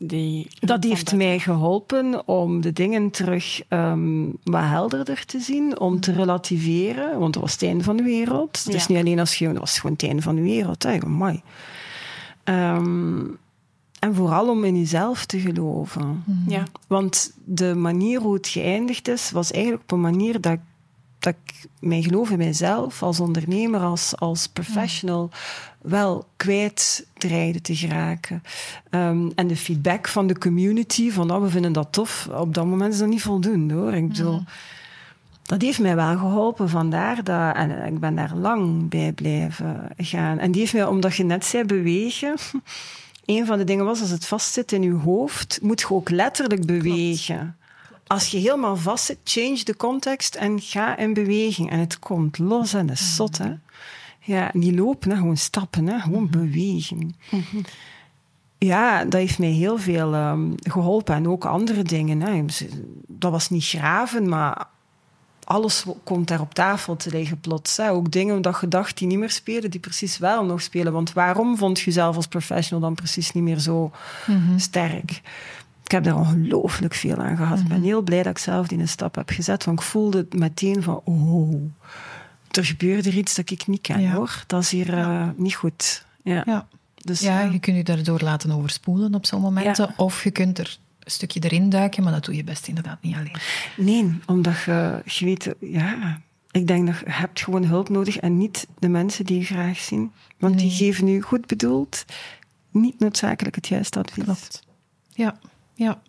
Die dat heeft mij geholpen om de dingen terug um, wat helderder te zien, om te relativeren, want dat was het einde van de wereld. Ja. Dus niet alleen als je, dat was gewoon het einde van de wereld. Hè. Mooi. Um, en vooral om in jezelf te geloven. Ja. Want de manier hoe het geëindigd is, was eigenlijk op een manier dat ik, dat ik mijn geloof in mijzelf als ondernemer, als, als professional, wel kwijt dreigde te geraken. Um, en de feedback van de community, van oh, we vinden dat tof, op dat moment is dat niet voldoende hoor. Ik bedoel, dat heeft mij wel geholpen. Vandaar dat, en ik ben daar lang bij blijven gaan. En die heeft mij, omdat je net zei, bewegen. Een van de dingen was, als het vastzit in je hoofd, moet je ook letterlijk bewegen. Als je helemaal vastzit, change de context en ga in beweging. En het komt los en dat is zot, hè. Ja, niet lopen, hè, gewoon stappen, hè, gewoon bewegen. Ja, dat heeft mij heel veel um, geholpen. En ook andere dingen. Hè. Dat was niet graven, maar alles komt daar op tafel te liggen plots. Hè. Ook dingen dat je dacht die niet meer spelen, die precies wel nog spelen. Want waarom vond je jezelf als professional dan precies niet meer zo mm -hmm. sterk? Ik heb daar ongelooflijk veel aan gehad. Mm. Ik ben heel blij dat ik zelf die stap heb gezet. Want ik voelde het meteen van... Oh, er gebeurde er iets dat ik niet ken, ja. hoor. Dat is hier uh, niet goed. Ja. ja. Dus, ja, je kunt je daardoor laten overspoelen op zo'n momenten. Of je kunt er een stukje erin duiken, maar dat doe je best inderdaad niet alleen. Nee, omdat je, je weet... Ja, ik denk dat je hebt gewoon hulp nodig en niet de mensen die je graag zien. Want nee. die geven nu goed bedoeld niet noodzakelijk het juiste advies. Klopt. Ja, ja.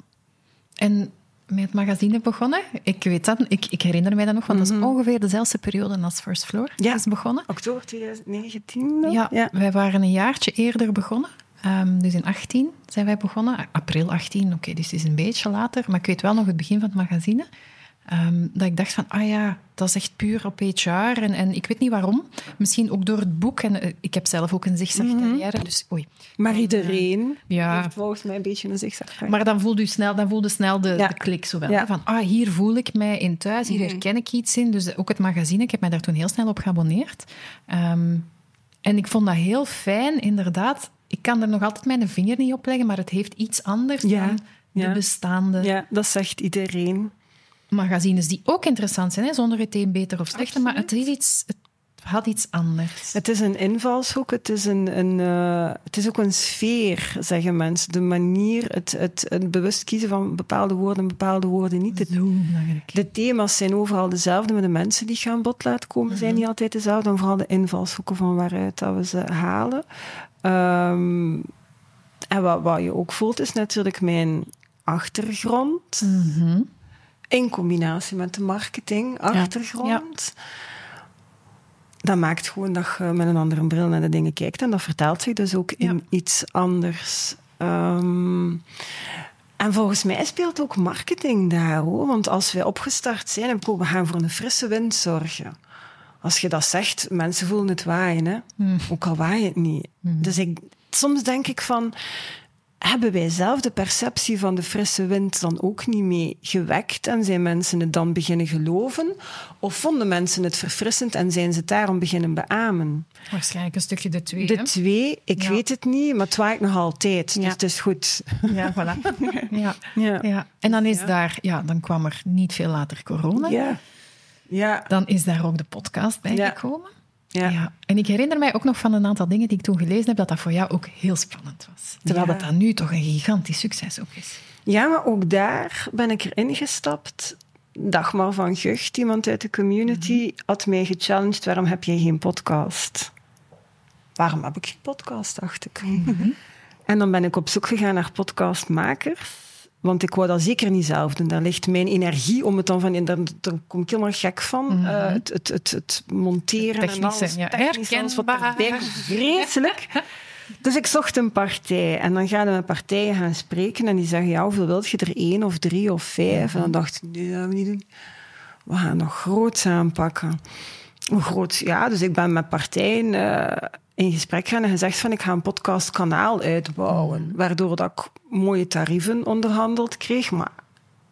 En met het magazine begonnen. Ik weet dat, ik, ik herinner mij dat nog, want mm -hmm. dat is ongeveer dezelfde periode als First Floor ja. is begonnen. Oktober 2019? Ja, ja, wij waren een jaartje eerder begonnen. Um, dus in 18 zijn wij begonnen. April 18, oké, okay, dus het is een beetje later. Maar ik weet wel nog het begin van het magazine. Um, dat ik dacht van, ah ja, dat is echt puur op HR. En, en ik weet niet waarom. Misschien ook door het boek. En uh, ik heb zelf ook een zigzag-carrière, mm -hmm. dus oei. Maar iedereen ja. heeft volgens mij een beetje een zigzag Maar dan voelde je snel, dan voelde snel de, ja. de klik zo wel. Ja. Van, ah, hier voel ik mij in thuis, hier -hmm. herken ik iets in. Dus ook het magazine, ik heb mij daar toen heel snel op geabonneerd. Um, en ik vond dat heel fijn, inderdaad. Ik kan er nog altijd mijn vinger niet op leggen, maar het heeft iets anders dan de bestaande... Ja, dat zegt iedereen magazines die ook interessant zijn, hè, zonder het een beter of slechter, maar het, is iets, het had iets anders. Het is een invalshoek, het is, een, een uh, het is ook een sfeer, zeggen mensen. De manier, het, het, het bewust kiezen van bepaalde woorden en bepaalde woorden niet. De thema's zijn overal dezelfde, maar de mensen die gaan bod laten komen mm zijn niet altijd dezelfde. En vooral de invalshoeken van waaruit dat we ze halen. Um, En wat, wat je ook voelt, is natuurlijk mijn achtergrond. Mhm. In combinatie met de marketing, achtergrond. Dat maakt gewoon dat je met een andere bril naar de dingen kijkt. En dat vertaalt zich dus ook in iets anders. Ehm, en volgens mij speelt ook marketing daar. Hoor. Want als wij opgestart zijn en we gaan voor een frisse wind zorgen. Als je dat zegt, mensen voelen het waaien. Hè? Ook al waait het niet. Dus ik, soms denk ik van hebben wij zelf de perceptie van de frisse wind dan ook niet mee gewekt en zijn mensen het dan beginnen geloven? Of vonden mensen het verfrissend en zijn ze het daarom beginnen beamen? Waarschijnlijk een stukje de twee. De hè? twee, ik Ja. weet het niet, maar het waait nog altijd. Dus Ja. het is goed. Ja, voilà. ja. Ja. Ja. En dan is daar, ja, dan kwam er niet veel later corona. Ja. Ja. Dan is daar ook de podcast bij Ja. gekomen. Ja. Ja. En ik herinner mij ook nog van een aantal dingen die ik toen gelezen heb, dat dat voor jou ook heel spannend was. Terwijl Ja. dat dan nu toch een gigantisch succes ook is. Ja, maar ook daar ben ik erin gestapt. Dagmar van Gucht, iemand uit de community, had mij gechallenged. Waarom heb jij geen podcast? Waarom heb ik geen podcast, dacht ik. En dan ben ik op zoek gegaan naar podcastmakers. Want ik wou dat zeker niet zelf doen. Daar ligt mijn energie om het dan van... Daar, daar kom ik helemaal gek van. Eh, het, het, het, het monteren en alles. ja. technisch, alles wat erbij komt. Vreselijk. Dus ik zocht een partij. En dan gaan we met partijen gaan spreken. En die zeggen, ja, hoeveel wilt je er? één of drie of vijf? En dan dacht ik, nee, dat gaan we niet doen. We gaan nog groots aanpakken. Groot? Ja, dus ik ben met partijen eh, in gesprek gaan en gezegd van ik ga een podcastkanaal uitbouwen. Waardoor dat ik mooie tarieven onderhandeld kreeg. Maar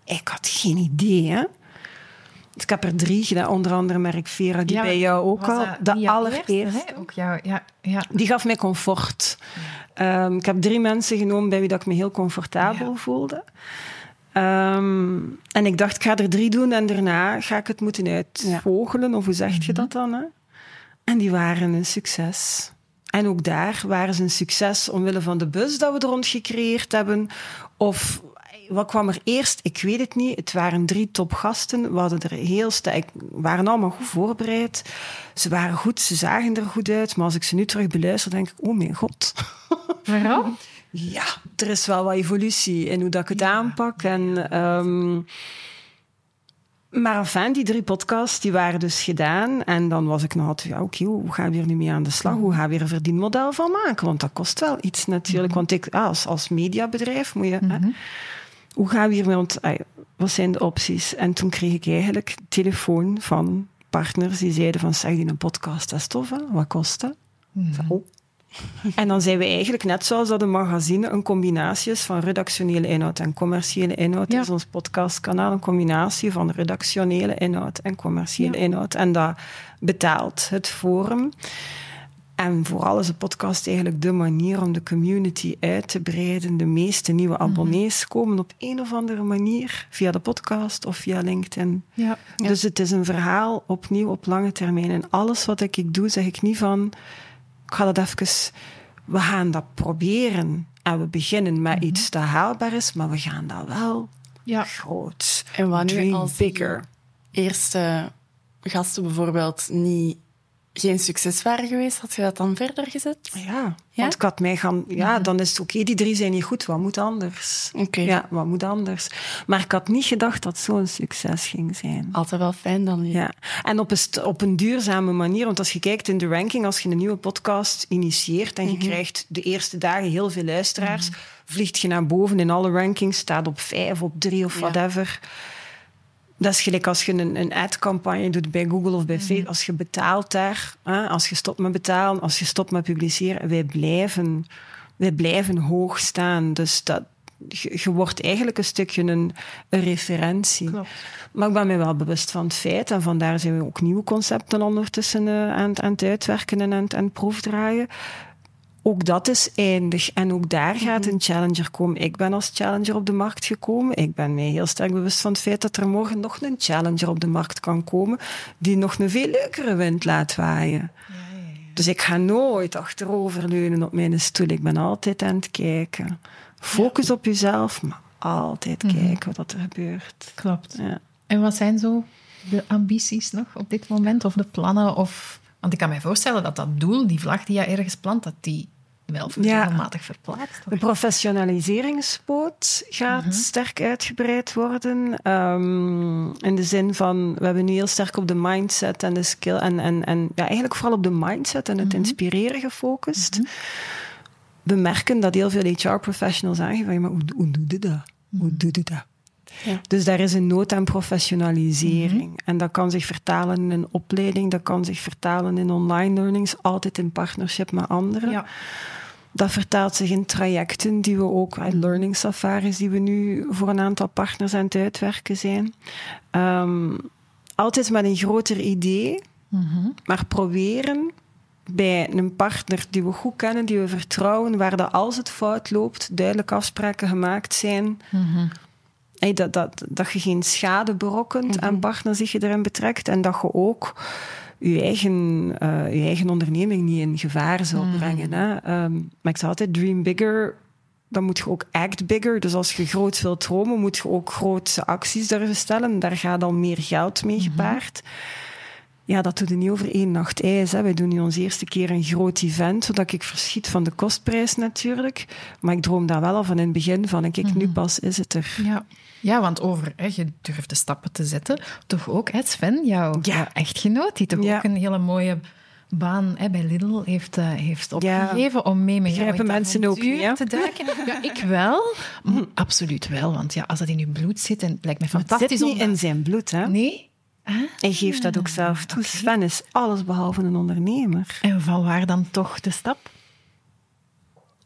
ik had geen idee, hè. Dus ik heb er drie gedaan, onder andere Merk Vera, die Ja, bij jou ook al. dat De allereerste. Ook jou, ja, ja. Die gaf mij comfort. Ehm, ik heb drie mensen genomen bij wie dat ik me heel comfortabel voelde. Ehm, en ik dacht, ik ga er drie doen en daarna ga ik het moeten uitvogelen. Of hoe zeg je dat dan? Hè? En die waren een succes. En ook daar waren ze een succes omwille van de bus dat we er rond gecreëerd hebben. Of wat kwam er eerst? Ik weet het niet. Het waren drie topgasten. We hadden er heel sterk, waren allemaal goed voorbereid. Ze waren goed, ze zagen er goed uit. Maar als ik ze nu terug beluister, denk ik: oh mijn god. Waarom? Ja, er is wel wat evolutie in hoe dat ik het aanpak. En, ehm, maar enfin, die drie podcasts die waren dus gedaan. En dan was ik nog altijd, ja, oké, hoe gaan we hier nu mee aan de slag? Hoe gaan we er een verdienmodel van maken? Want dat kost wel iets natuurlijk. Want ik, ah, als, als mediabedrijf moet je... hè, hoe gaan we hiermee... Want, wat zijn de opties? En toen kreeg ik eigenlijk telefoon van partners die zeiden van, zeg, die een podcast, dat is tof, hè? Wat kost dat? Zei, oh. En dan zijn we eigenlijk, net zoals dat een magazine, een combinatie is van redactionele inhoud en commerciële inhoud. Ja. is ons podcastkanaal een combinatie van redactionele inhoud en commerciële Ja. inhoud. En dat betaalt het forum. En vooral is de podcast eigenlijk de manier om de community uit te breiden. De meeste nieuwe abonnees komen op een of andere manier via de podcast of via LinkedIn. Ja. Dus het is een verhaal opnieuw op lange termijn. En alles wat ik, ik doe, zeg ik niet van... Ik ga dat even... We gaan dat proberen. En we beginnen met iets dat haalbaar is, maar we gaan dat wel Ja. groot. En Dream als bigger. eerste gasten bijvoorbeeld niet, geen succes waren geweest, had je dat dan verder gezet? Ja, Ja? want ik had mij gaan... Ja, dan is het oké, die drie zijn niet goed. Wat moet anders? Oké. Ja, wat moet anders? Maar ik had niet gedacht dat zo'n succes ging zijn. Altijd wel fijn dan. Ja, en op een, op een duurzame manier. Want als je kijkt in de ranking, als je een nieuwe podcast initieert en je krijgt de eerste dagen heel veel luisteraars, vliegt je naar boven in alle rankings, staat op vijf, op drie of Ja. Dat is gelijk als je een, een ad-campagne doet bij Google of bij Facebook. Als je betaalt daar, hè, als je stopt met betalen, als je stopt met publiceren, wij blijven, wij blijven hoog staan. Dus dat, je, je wordt eigenlijk een stukje een, een referentie. Klopt. Maar ik ben mij wel bewust van het feit. En vandaar zijn we ook nieuwe concepten ondertussen eh, aan, het- aan het uitwerken en aan het proefdraaien. Ook dat is eindig. En ook daar gaat een challenger komen. Ik ben als challenger op de markt gekomen. Ik ben mij heel sterk bewust van het feit dat er morgen nog een challenger op de markt kan komen. Die nog een veel leukere wind laat waaien. Dus ik ga nooit achteroverleunen op mijn stoel. Ik ben altijd aan het kijken. Focus op jezelf, maar altijd kijken wat er gebeurt. Klopt. Ja. En wat zijn zo de ambities nog op dit moment? Of de plannen? Of... Want ik kan mij voorstellen dat dat doel, die vlag die je ergens plant, dat die wel Ja. regelmatig verplaatst. De professionaliseringspoot gaat Mhm. sterk uitgebreid worden. Ehm, in de zin van, we hebben nu heel sterk op de mindset en de skill. En, en, en ja, eigenlijk vooral op de mindset en het Mhm. inspireren gefocust. We merken dat heel veel HR-professionals aangeven, "Ja, maar hoe, hoe doe je dat? Hoe doe je dat? Ja. Dus daar is een nood aan professionalisering. Mhm. En dat kan zich vertalen in een opleiding, dat kan zich vertalen in online learnings, altijd in partnership met anderen. Ja. Dat vertaalt zich in trajecten die we ook, eh, learning safaris, die we nu voor een aantal partners aan het uitwerken zijn. Ehm, altijd met een groter idee, Mhm. maar proberen bij een partner die we goed kennen, die we vertrouwen, waar dat als het fout loopt, duidelijk afspraken gemaakt zijn. Mhm. Hey, dat, dat, dat je geen schade berokkent aan partners die je erin betrekt en dat je ook je eigen, eh, je eigen onderneming niet in gevaar zal brengen. Hè. Ehm, maar ik zeg altijd, dream bigger, dan moet je ook act bigger. Dus als je groot wilt dromen, moet je ook grote acties durven stellen. Daar gaat dan meer geld mee gepaard. Ja, dat doet je niet over één nacht ijs. Hè. Wij doen nu ons eerste keer een groot event, zodat ik verschiet van de kostprijs natuurlijk. Maar ik droom daar wel al van in het begin van, en kijk, nu pas is het er. Ja. ja, want over hè, je durft de stappen te zetten. Toch ook, hè, Sven, jouw, Ja. echtgenoot, die toch Ja. ook een hele mooie baan hè, bij Lidl heeft, eh, heeft Ja. opgegeven om mee met Begrijpen het mensen ook niet, te duiken. Ja, ik wel. Mm, Absoluut wel, want ja, als dat in je bloed zit, en het lijkt me Het fantastisch zit om... niet in zijn bloed, hè? Nee? Ah, Hij geeft dat ook zelf toe. oké. Sven is alles behalve een ondernemer. En van waar dan toch de stap?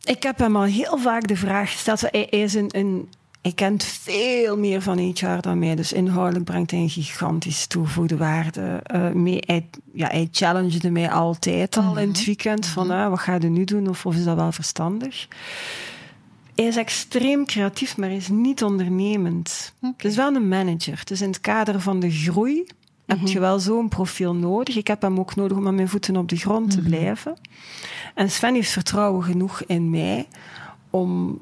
Ik heb hem al heel vaak de vraag gesteld. Hij, is een, een, hij kent veel meer van HR dan mij. Dus inhoudelijk brengt hij een gigantisch toegevoegde waarde eh, mee. Hij, ja, hij challengede mij altijd al in het weekend. Van, ah, wat ga je nu doen? Of, of is dat wel verstandig? Hij is extreem creatief, maar is niet ondernemend. Het is wel een manager. Dus in het kader van de groei heb je wel zo'n profiel nodig. Ik heb hem ook nodig om met mijn voeten op de grond te blijven. En Sven heeft vertrouwen genoeg in mij om,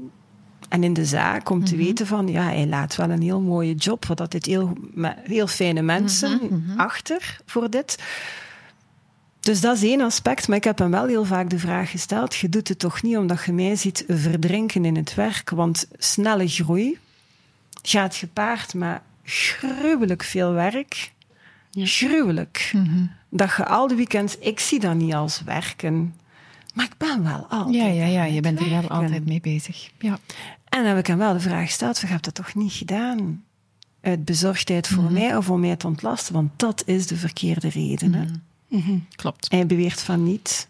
en in de zaak om te weten van, ja, hij laat wel een heel mooie job, want dat dit heel, heel fijne mensen achter voor dit. Dus dat is één aspect, maar ik heb hem wel heel vaak de vraag gesteld, je doet het toch niet omdat je mij ziet verdrinken in het werk, want snelle groei gaat gepaard met gruwelijk veel werk. Gruwelijk. Dat je al de weekends, ik zie dat niet als werken, maar ik ben wel altijd. Ja, ja, ja, je bent er wel altijd mee bezig. Ja. En dan heb ik hem wel de vraag gesteld, je hebt dat toch niet gedaan? Uit bezorgdheid voor Mhm. mij of om mij te ontlasten? Want dat is de verkeerde reden. Hè. Mhm. Klopt. Hij beweert van niet.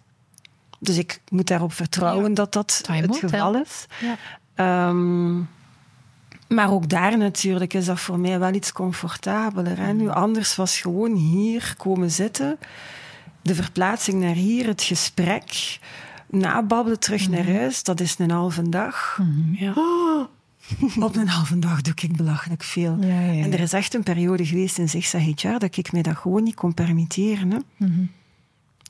Dus ik moet daarop vertrouwen dat dat het will geval is. Ja. Ehm, maar ook daar natuurlijk is dat voor mij wel iets comfortabeler. Hè? Nu, anders was gewoon hier komen zitten, de verplaatsing naar hier, het gesprek, nababbelen terug naar huis, dat is een halve dag. Ja. Oh, op een halve dag doe ik belachelijk veel. Ja, ja, ja. En er is echt een periode geweest in Zigzag jaar dat ik mij dat gewoon niet kon permitteren. Hè? Mhm.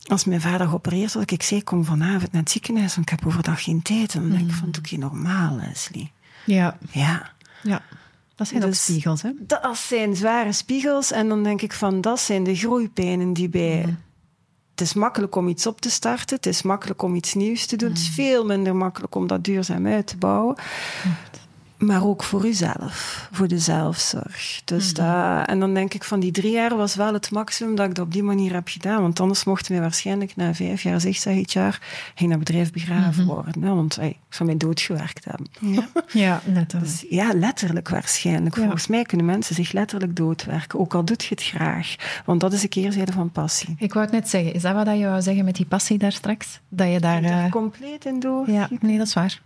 Als mijn vader geopereerd was, ik zei, kom vanavond naar het ziekenhuis, want ik heb overdag geen tijd. En dan denk ik van, doe ik je normaal, Leslie? Ja, Ja. ja. Dat zijn ook Dus- spiegels, hè? Dat zijn zware spiegels. En dan denk ik van, dat zijn de groeipijnen die bij... Het is makkelijk om iets op te starten. Het is makkelijk om iets nieuws te doen. Het is veel minder makkelijk om dat duurzaam uit te bouwen. Maar ook voor uzelf, voor de zelfzorg. Dus dat, en dan denk ik van die drie jaar was wel het maximum dat ik dat op die manier heb gedaan. Want anders mochten wij waarschijnlijk na vijf jaar, zeg het jaar, ging dat bedrijf begraven worden. Hè? Want hey, ik zou mij doodgewerkt hebben. Ja, letterlijk. Dus ja, letterlijk waarschijnlijk. Ja. Volgens mij kunnen mensen zich letterlijk doodwerken, ook al doet je het graag. Want dat is een keerzijde van passie. Ik wou het net zeggen. Is dat wat je wou zeggen met die passie daar straks? Dat je daar... Eh, compleet in door. Ja, nee, dat is waar.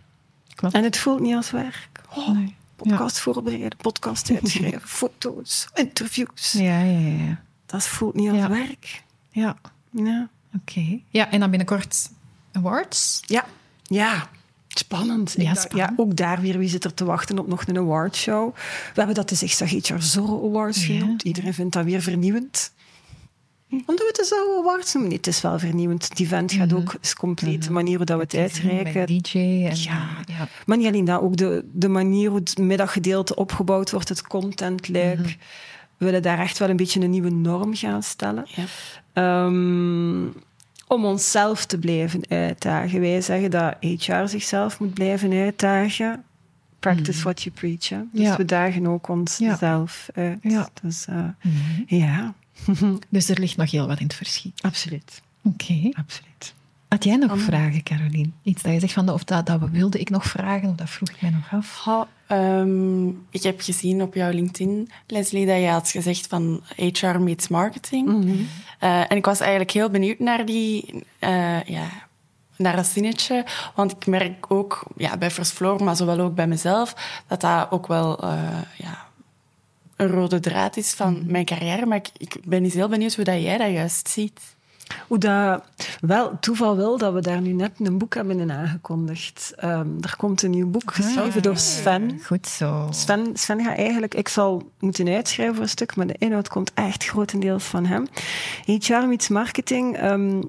Klopt. En het voelt niet als werk. Oh, Nee. Podcast voorbereiden, podcast uitschrijven, foto's, interviews. Ja, ja, ja. Dat voelt niet als werk. Ja, Ja. oké. Ja, en dan binnenkort awards. Ja. ja. Spannend. Ja, spannend. ja, ook daar weer, wie zit er te wachten op nog een awardshow? We hebben dat de Zigzag HR Zorro Awards Ja. genoemd. Iedereen vindt dat weer vernieuwend. Omdat we het de Zorro Awards noemen. Nee, het is wel vernieuwend. Het event gaat ook, is compleet de manier hoe dat we het uitreiken. Met DJ en... Ja. ja. Maar niet alleen dat, ook de, de manier hoe het middaggedeelte opgebouwd wordt, het contentluik. We willen daar echt wel een beetje een nieuwe norm gaan stellen. Ja. Ehm, om onszelf te blijven uitdagen. Wij zeggen dat HR zichzelf moet blijven uitdagen. Practice what you preach. Hè? Dus Ja. we dagen ook onszelf uit. Ja. Dus uh, ja, Dus er ligt nog heel wat in het verschiet. absoluut. Oké. absoluut. Had jij nog vragen, Caroline? Iets dat je zegt van, of dat, dat wilde ik nog vragen, of dat vroeg ik mij nog af? Ehm, ik heb gezien op jouw LinkedIn, Leslie, dat je had gezegd van HR meets marketing. Eh, en ik was eigenlijk heel benieuwd naar die, eh, ja, naar dat zinnetje. Want ik merk ook ja, bij First Floor, maar zowel ook bij mezelf, dat dat ook wel eh, ja, een rode draad is van mijn carrière. Maar ik, ik ben eens heel benieuwd hoe dat jij dat juist ziet. Hoe dat, wel, toeval wil dat we daar nu net een boek hebben in aangekondigd. Ehm, er komt een nieuw boek geschreven door Sven. Goed zo. Sven, Sven gaat eigenlijk, ik zal moeten uitschrijven voor een stuk, maar de inhoud komt echt grotendeels van hem. HR meets marketing. ehm,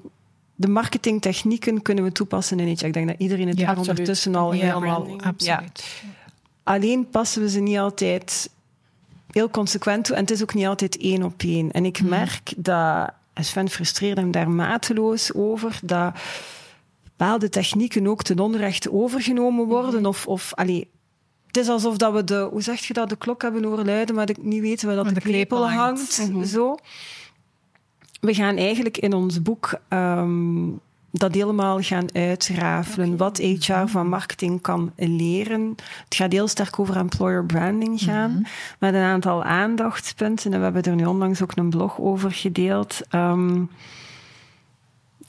de marketingtechnieken kunnen we toepassen in HR. Ik denk dat iedereen het Ja, daar ondertussen al Ja, helemaal... branding. Absoluut. Alleen passen we ze niet altijd heel consequent toe. En het is ook niet altijd één op één. En ik merk dat, en Sven frustreert hem daar mateloos over, dat bepaalde technieken ook ten onrechte overgenomen worden. Of, of allee, het is alsof dat we de, hoe zeg je dat, de klok hebben horen luiden, maar niet weten waar dat de, de klepel hangt. hangt. Zo. We gaan eigenlijk in ons boek ehm, dat helemaal gaan uitrafelen. Wat HR van marketing kan leren. Het gaat heel sterk over employer branding gaan. Met een aantal aandachtspunten. En we hebben er nu onlangs ook een blog over gedeeld. Ehm,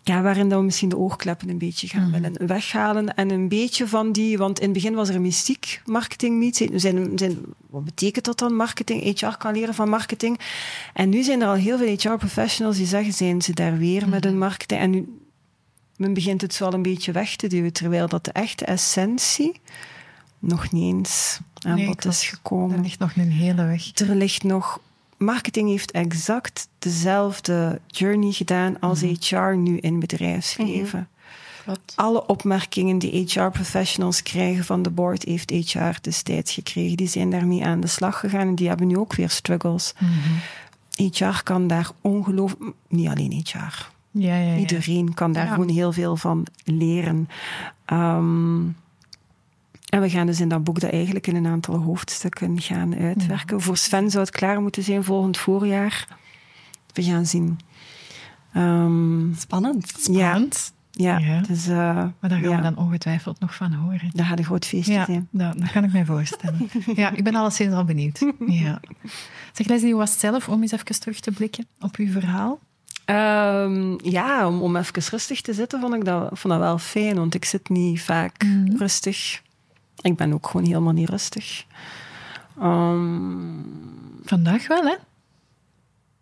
ja, waarin dat we misschien de oogkleppen een beetje gaan willen weghalen. En een beetje van die... Want in het begin was er mystiek marketing meets. Zijn, zijn, wat betekent dat dan, marketing? HR kan leren van marketing. En nu zijn er al heel veel HR-professionals die zeggen, zijn ze daar weer met hun marketing? En nu men begint het zo al een beetje weg te duwen, terwijl dat de echte essentie nog niet eens aan Nee, bod is gekomen. Er ligt nog een hele weg. Er ligt nog. Marketing heeft exact dezelfde journey gedaan als HR nu in bedrijfsleven. Klopt. Alle opmerkingen die HR-professionals krijgen van de board, heeft HR destijds gekregen. Die zijn daarmee aan de slag gegaan en die hebben nu ook weer struggles. HR kan daar ongelooflijk... Niet alleen HR. Ja, ja, ja. Iedereen kan daar Ja. gewoon heel veel van leren. Ehm, en we gaan dus in dat boek dat eigenlijk in een aantal hoofdstukken gaan uitwerken. Voor Sven zou het klaar moeten zijn volgend voorjaar. We gaan zien. Ehm, Spannend. Spannend. ja, Ja. dus eh, Maar daar gaan ja, we dan ongetwijfeld nog van horen. dat gaat een groot feestje Ja, zijn. dat, dat kan ik mij voorstellen. ja, ik ben alleszins al benieuwd. Ja. Zeg Leslie, hoe was het zelf om eens even terug te blikken op uw verhaal? Ehm, ja, om, om even rustig te zitten vond ik dat, vond dat wel fijn, want ik zit niet vaak rustig. Ik ben ook gewoon helemaal niet rustig. Ehm, Vandaag wel, hè?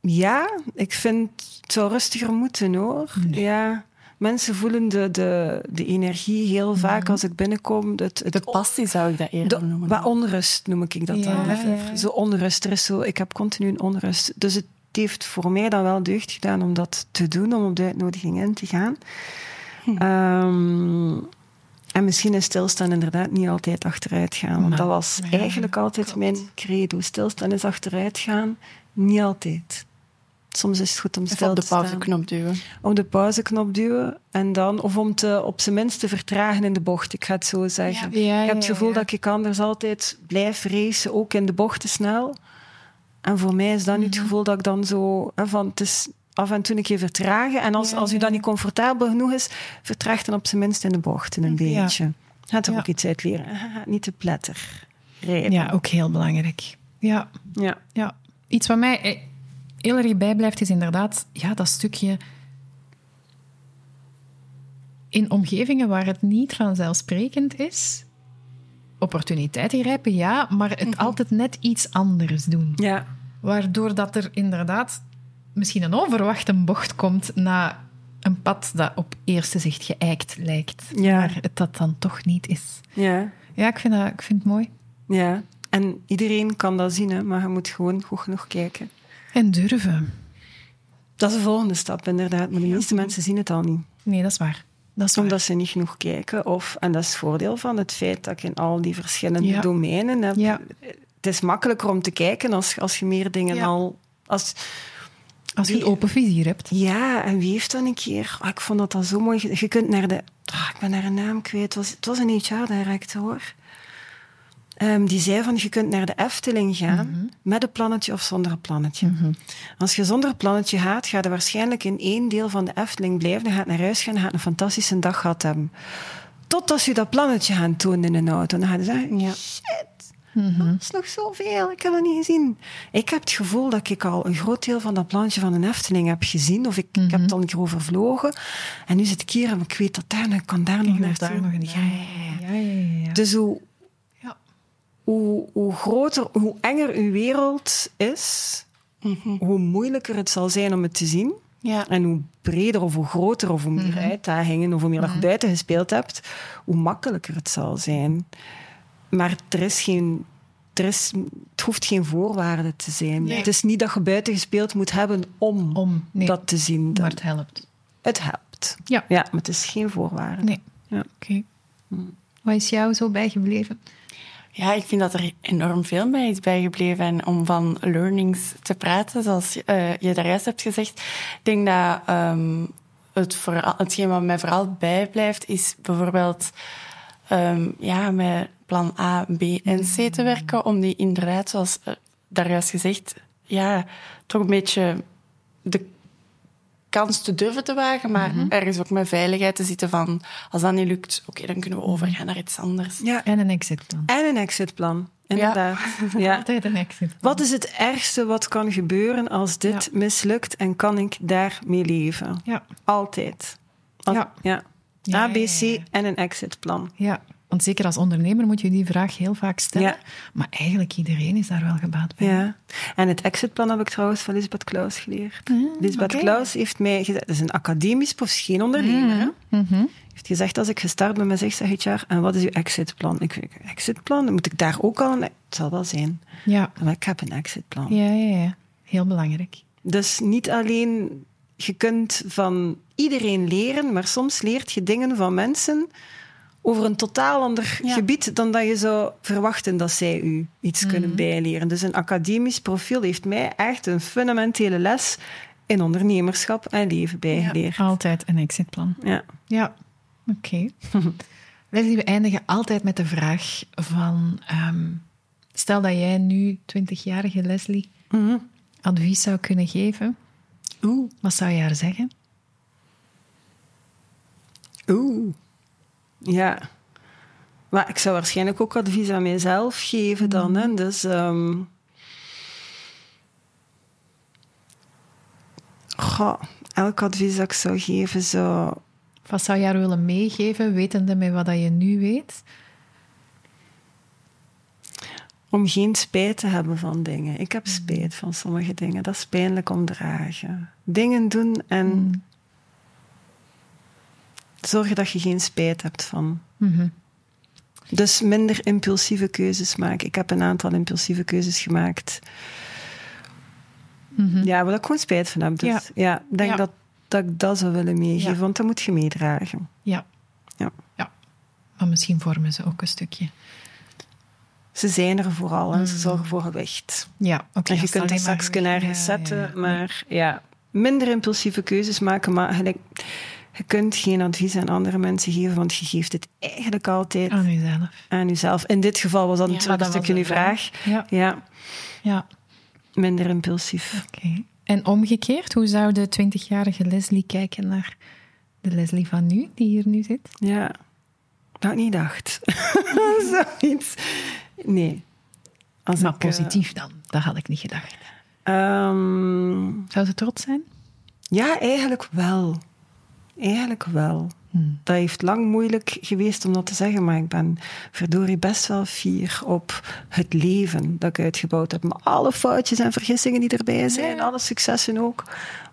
Ja, ik vind het zou rustiger moeten hoor. Ja, mensen voelen de, de, de energie heel vaak als ik binnenkom. Het, het, De passie zou ik dat eerder de- noemen. wat onrust noem ik dat Ja, dan. ja. Zo onrust, er is zo, ik heb continu een onrust. Dus het heeft voor mij dan wel deugd gedaan om dat te doen, om op de uitnodiging in te gaan. Ehm, en misschien is stilstaan inderdaad niet altijd achteruit gaan. Want dat was ja, eigenlijk altijd mijn credo. Stilstaan is achteruit gaan. Niet altijd. Soms is het goed om Even stil op te de pauzeknop duwen. op de pauzeknop duwen en dan, of om te, op zijn minst te vertragen in de bocht, ik ga het zo zeggen. Ja, ja, ik heb het gevoel dat ik anders altijd blijf racen, ook in de bochten snel. En voor mij is dat nu Mhm. het gevoel dat ik dan zo, van het is af en toe een keer vertragen. En als, als u dan niet comfortabel genoeg is, vertraag dan op zijn minst in de bochten een beetje. Gaat er Ja. ook iets uit leren. Niet te pletter rijden. Ja, ook heel belangrijk. Ja, Ja. ja. Iets wat mij eh, heel erg bijblijft is inderdaad ja, dat stukje in omgevingen waar het niet vanzelfsprekend is, opportuniteiten grijpen, ja, maar het altijd net iets anders doen. Ja. Waardoor dat er inderdaad misschien een onverwachte bocht komt na een pad dat op eerste zicht geëikt lijkt, Ja. maar het dat dan toch niet is. Ja. Ja, ik vind, dat, ik vind het mooi. ja. En iedereen kan dat zien, hè, maar je moet gewoon goed genoeg kijken. En durven. Dat is de volgende stap, inderdaad. Maar de meeste mensen zien het al niet. Nee, dat is waar. Dat is waar. Omdat ze niet genoeg kijken. Of, en dat is het voordeel van het feit dat ik in al die verschillende Ja. domeinen heb. Ja. Het is makkelijker om te kijken als, als je meer dingen Ja. al... Als, Als je een open vizier hebt. Ja, en wie heeft dan een keer... ah, ik vond dat al zo mooi. Je je kunt naar de... ah, ik ben haar naam kwijt. Het was, het was een HR-director, hoor. Ehm, die zei van, je kunt naar de Efteling gaan met een plannetje of zonder een plannetje. Als je zonder een plannetje gaat, ga je waarschijnlijk in één deel van de Efteling blijven. Dan gaat naar huis gaan en gaat een fantastische dag gehad hebben. Totdat je dat plannetje gaat tonen in een auto. Dan ga je zeggen, Ja. shit, dat is nog zoveel, ik heb dat niet gezien. Ik heb het gevoel dat ik al een groot deel van dat plannetje van een Efteling heb gezien. Of ik, ik heb het al een keer overvlogen. En nu zit ik hier en ik weet dat daar, en ik kan daar nog Nog naartoe. daar nog een ja, ja, ja, ja. Dus hoe, Ja. hoe, hoe groter, hoe enger uw wereld is, hoe moeilijker het zal zijn om het te zien. Ja. En hoe breder of hoe groter of hoe meer uitdagingen of hoe meer dat je buiten gespeeld hebt, hoe makkelijker het zal zijn. Maar er is geen, er is, het hoeft geen voorwaarde te zijn. Nee. Het is niet dat je buiten gespeeld moet hebben om, Om, nee. dat te zien. Maar het helpt. Het helpt. Ja. Ja, maar het is geen voorwaarde. Nee. Ja. Oké. Wat is jou zo bijgebleven? Ja, ik vind dat er enorm veel bij is bijgebleven. En om van learnings te praten, zoals eh, je daar juist hebt gezegd, ik denk dat ehm, het vooral, hetgeen wat mij vooral bijblijft, is bijvoorbeeld ehm, ja, met plan A, B en C te werken, om die inderdaad, zoals daar juist gezegd, ja, toch een beetje de kans te durven te wagen, maar ergens ook met veiligheid te zitten van, als dat niet lukt, oké, dan kunnen we overgaan naar iets anders. Ja. En een exitplan. En een exitplan. Inderdaad. Ja. Altijd een exitplan. Wat is het ergste wat kan gebeuren als dit mislukt en kan ik daarmee leven? Ja. Altijd. Als- Ja. ja. A, B, ja, C ja, ja. en een exitplan. Ja, want zeker als ondernemer moet je die vraag heel vaak stellen. Ja. Maar eigenlijk iedereen is daar wel gebaat bij. Ja. En het exitplan heb ik trouwens van Lisbeth Klaus geleerd. Lisbeth oké. Klaus heeft mij gezegd, dat is een academisch prof, geen ondernemer. hè. Mhm. heeft gezegd als ik gestart ben met zeg HR, en wat is uw exitplan? Ik exitplan, dan moet ik daar ook al een... Het zal wel zijn. Ja. Maar ik heb een exitplan. Ja, ja, ja. Heel belangrijk. Dus niet alleen, je kunt van iedereen leren, maar soms leert je dingen van mensen over een totaal ander Ja. gebied dan dat je zou verwachten dat zij u iets kunnen bijleren. Dus een academisch profiel heeft mij echt een fundamentele les in ondernemerschap en leven bijgeleerd. Altijd een exitplan. Ja. Ja, oké. Leslie, we eindigen altijd met de vraag van... ehm, stel dat jij nu, 20-jarige Leslie, Mhm. advies zou kunnen geven. Oeh. Wat zou je haar zeggen? Oeh. Ja. Maar ik zou waarschijnlijk ook advies aan mijzelf geven dan. Hè? Dus... ehm, Goh, elk advies dat ik zou geven zou... Wat zou je haar willen meegeven, wetende met wat dat je nu weet? Om geen spijt te hebben van dingen. Ik heb spijt van sommige dingen. Dat is pijnlijk om dragen. Dingen doen en zorgen dat je geen spijt hebt van. Mhm. Dus minder impulsieve keuzes maken. Ik heb een aantal impulsieve keuzes gemaakt. Ja, waar ik gewoon spijt van heb. Dus Ja. denk Ja. Dat, dat ik dat zou willen meegeven, Ja. want dat moet je meedragen. Ja. Ja. ja. Maar misschien vormen ze ook een stukje. Ze zijn er vooral en ze zorgen voor gewicht. Ja, oké. En je kunt er straks ja, zetten, maar ja, minder impulsieve keuzes maken. Maar gelijk, je kunt geen advies aan andere mensen geven, want je geeft het eigenlijk altijd Aan jezelf. aan jezelf. In dit geval was dat Ja, natuurlijk dat een stukje uw vraag. Ja, Ja, ja. minder impulsief. Oké. En omgekeerd, hoe zou de 20-jarige Leslie kijken naar de Leslie van nu, die hier nu zit? Ja, dat had ik niet dacht. Zoiets. Nee. Als Maar ik, eh, positief dan, dat had ik niet gedacht. ehm, Zou ze trots zijn? ja, eigenlijk wel. Eigenlijk wel. Hmm. Dat heeft lang moeilijk geweest om dat te zeggen, maar ik ben verdorie best wel fier op het leven dat ik uitgebouwd heb. Met alle foutjes en vergissingen die erbij zijn, alle successen ook.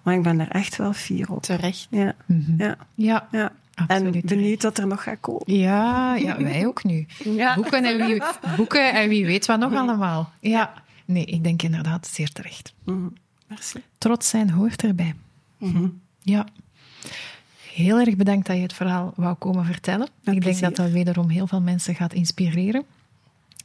Maar ik ben er echt wel fier op. Terecht. Ja, Mhm. ja, Ja, ja. Absoluut En benieuwd wat er nog gaat komen. ja, ja wij ook nu. Ja. Boeken, en wie, boeken en wie weet wat nog allemaal. Ja, nee, ik denk inderdaad zeer terecht. Mhm. Merci. Trots zijn hoort erbij. Ja. Heel erg bedankt dat je het verhaal wou komen vertellen. ik denk dat dat wederom heel veel mensen gaat inspireren.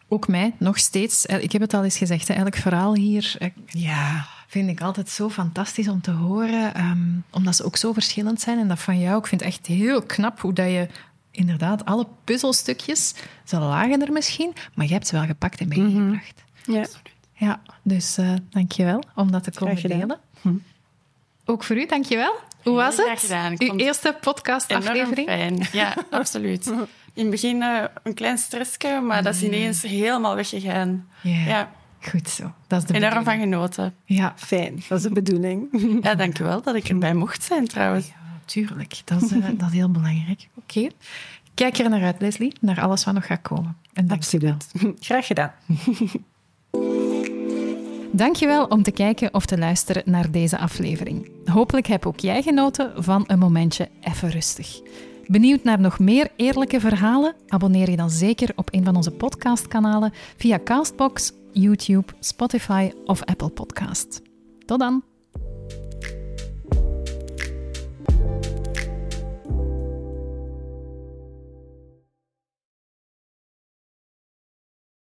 Ook mij, nog steeds. Eh, Ik heb het al eens gezegd, hè, elk verhaal hier... eh, Ja. vind ik altijd zo fantastisch om te horen. ehm, omdat ze ook zo verschillend zijn. En dat van jou, ik vind het echt heel knap hoe dat je inderdaad alle puzzelstukjes, ze lagen er misschien, maar je hebt ze wel gepakt en meegebracht. Ja. Ja, dus eh dank je wel om dat te komen delen. Ook voor u, dank je wel. Hoe was graag het? gedaan. Uw eerste podcastaflevering? fijn. Ja, absoluut. In het begin eh, een klein stressje, maar dat is ineens helemaal weggegaan. Ja. Ja, Goed zo. Dat is de enorm van genoten. Ja, Fijn, dat is de bedoeling. Ja, dank u wel dat ik erbij mocht zijn trouwens. Ja, tuurlijk. Dat is, eh, dat is heel belangrijk. Oké. Kijk er naar uit, Leslie, naar alles wat nog gaat komen. En dank je wel. Graag gedaan. Dankjewel om te kijken of te luisteren naar deze aflevering. Hopelijk heb ook jij genoten van een momentje even rustig. Benieuwd naar nog meer eerlijke verhalen? Abonneer je dan zeker op een van onze podcastkanalen via Castbox, YouTube, Spotify of Apple Podcast. Tot dan!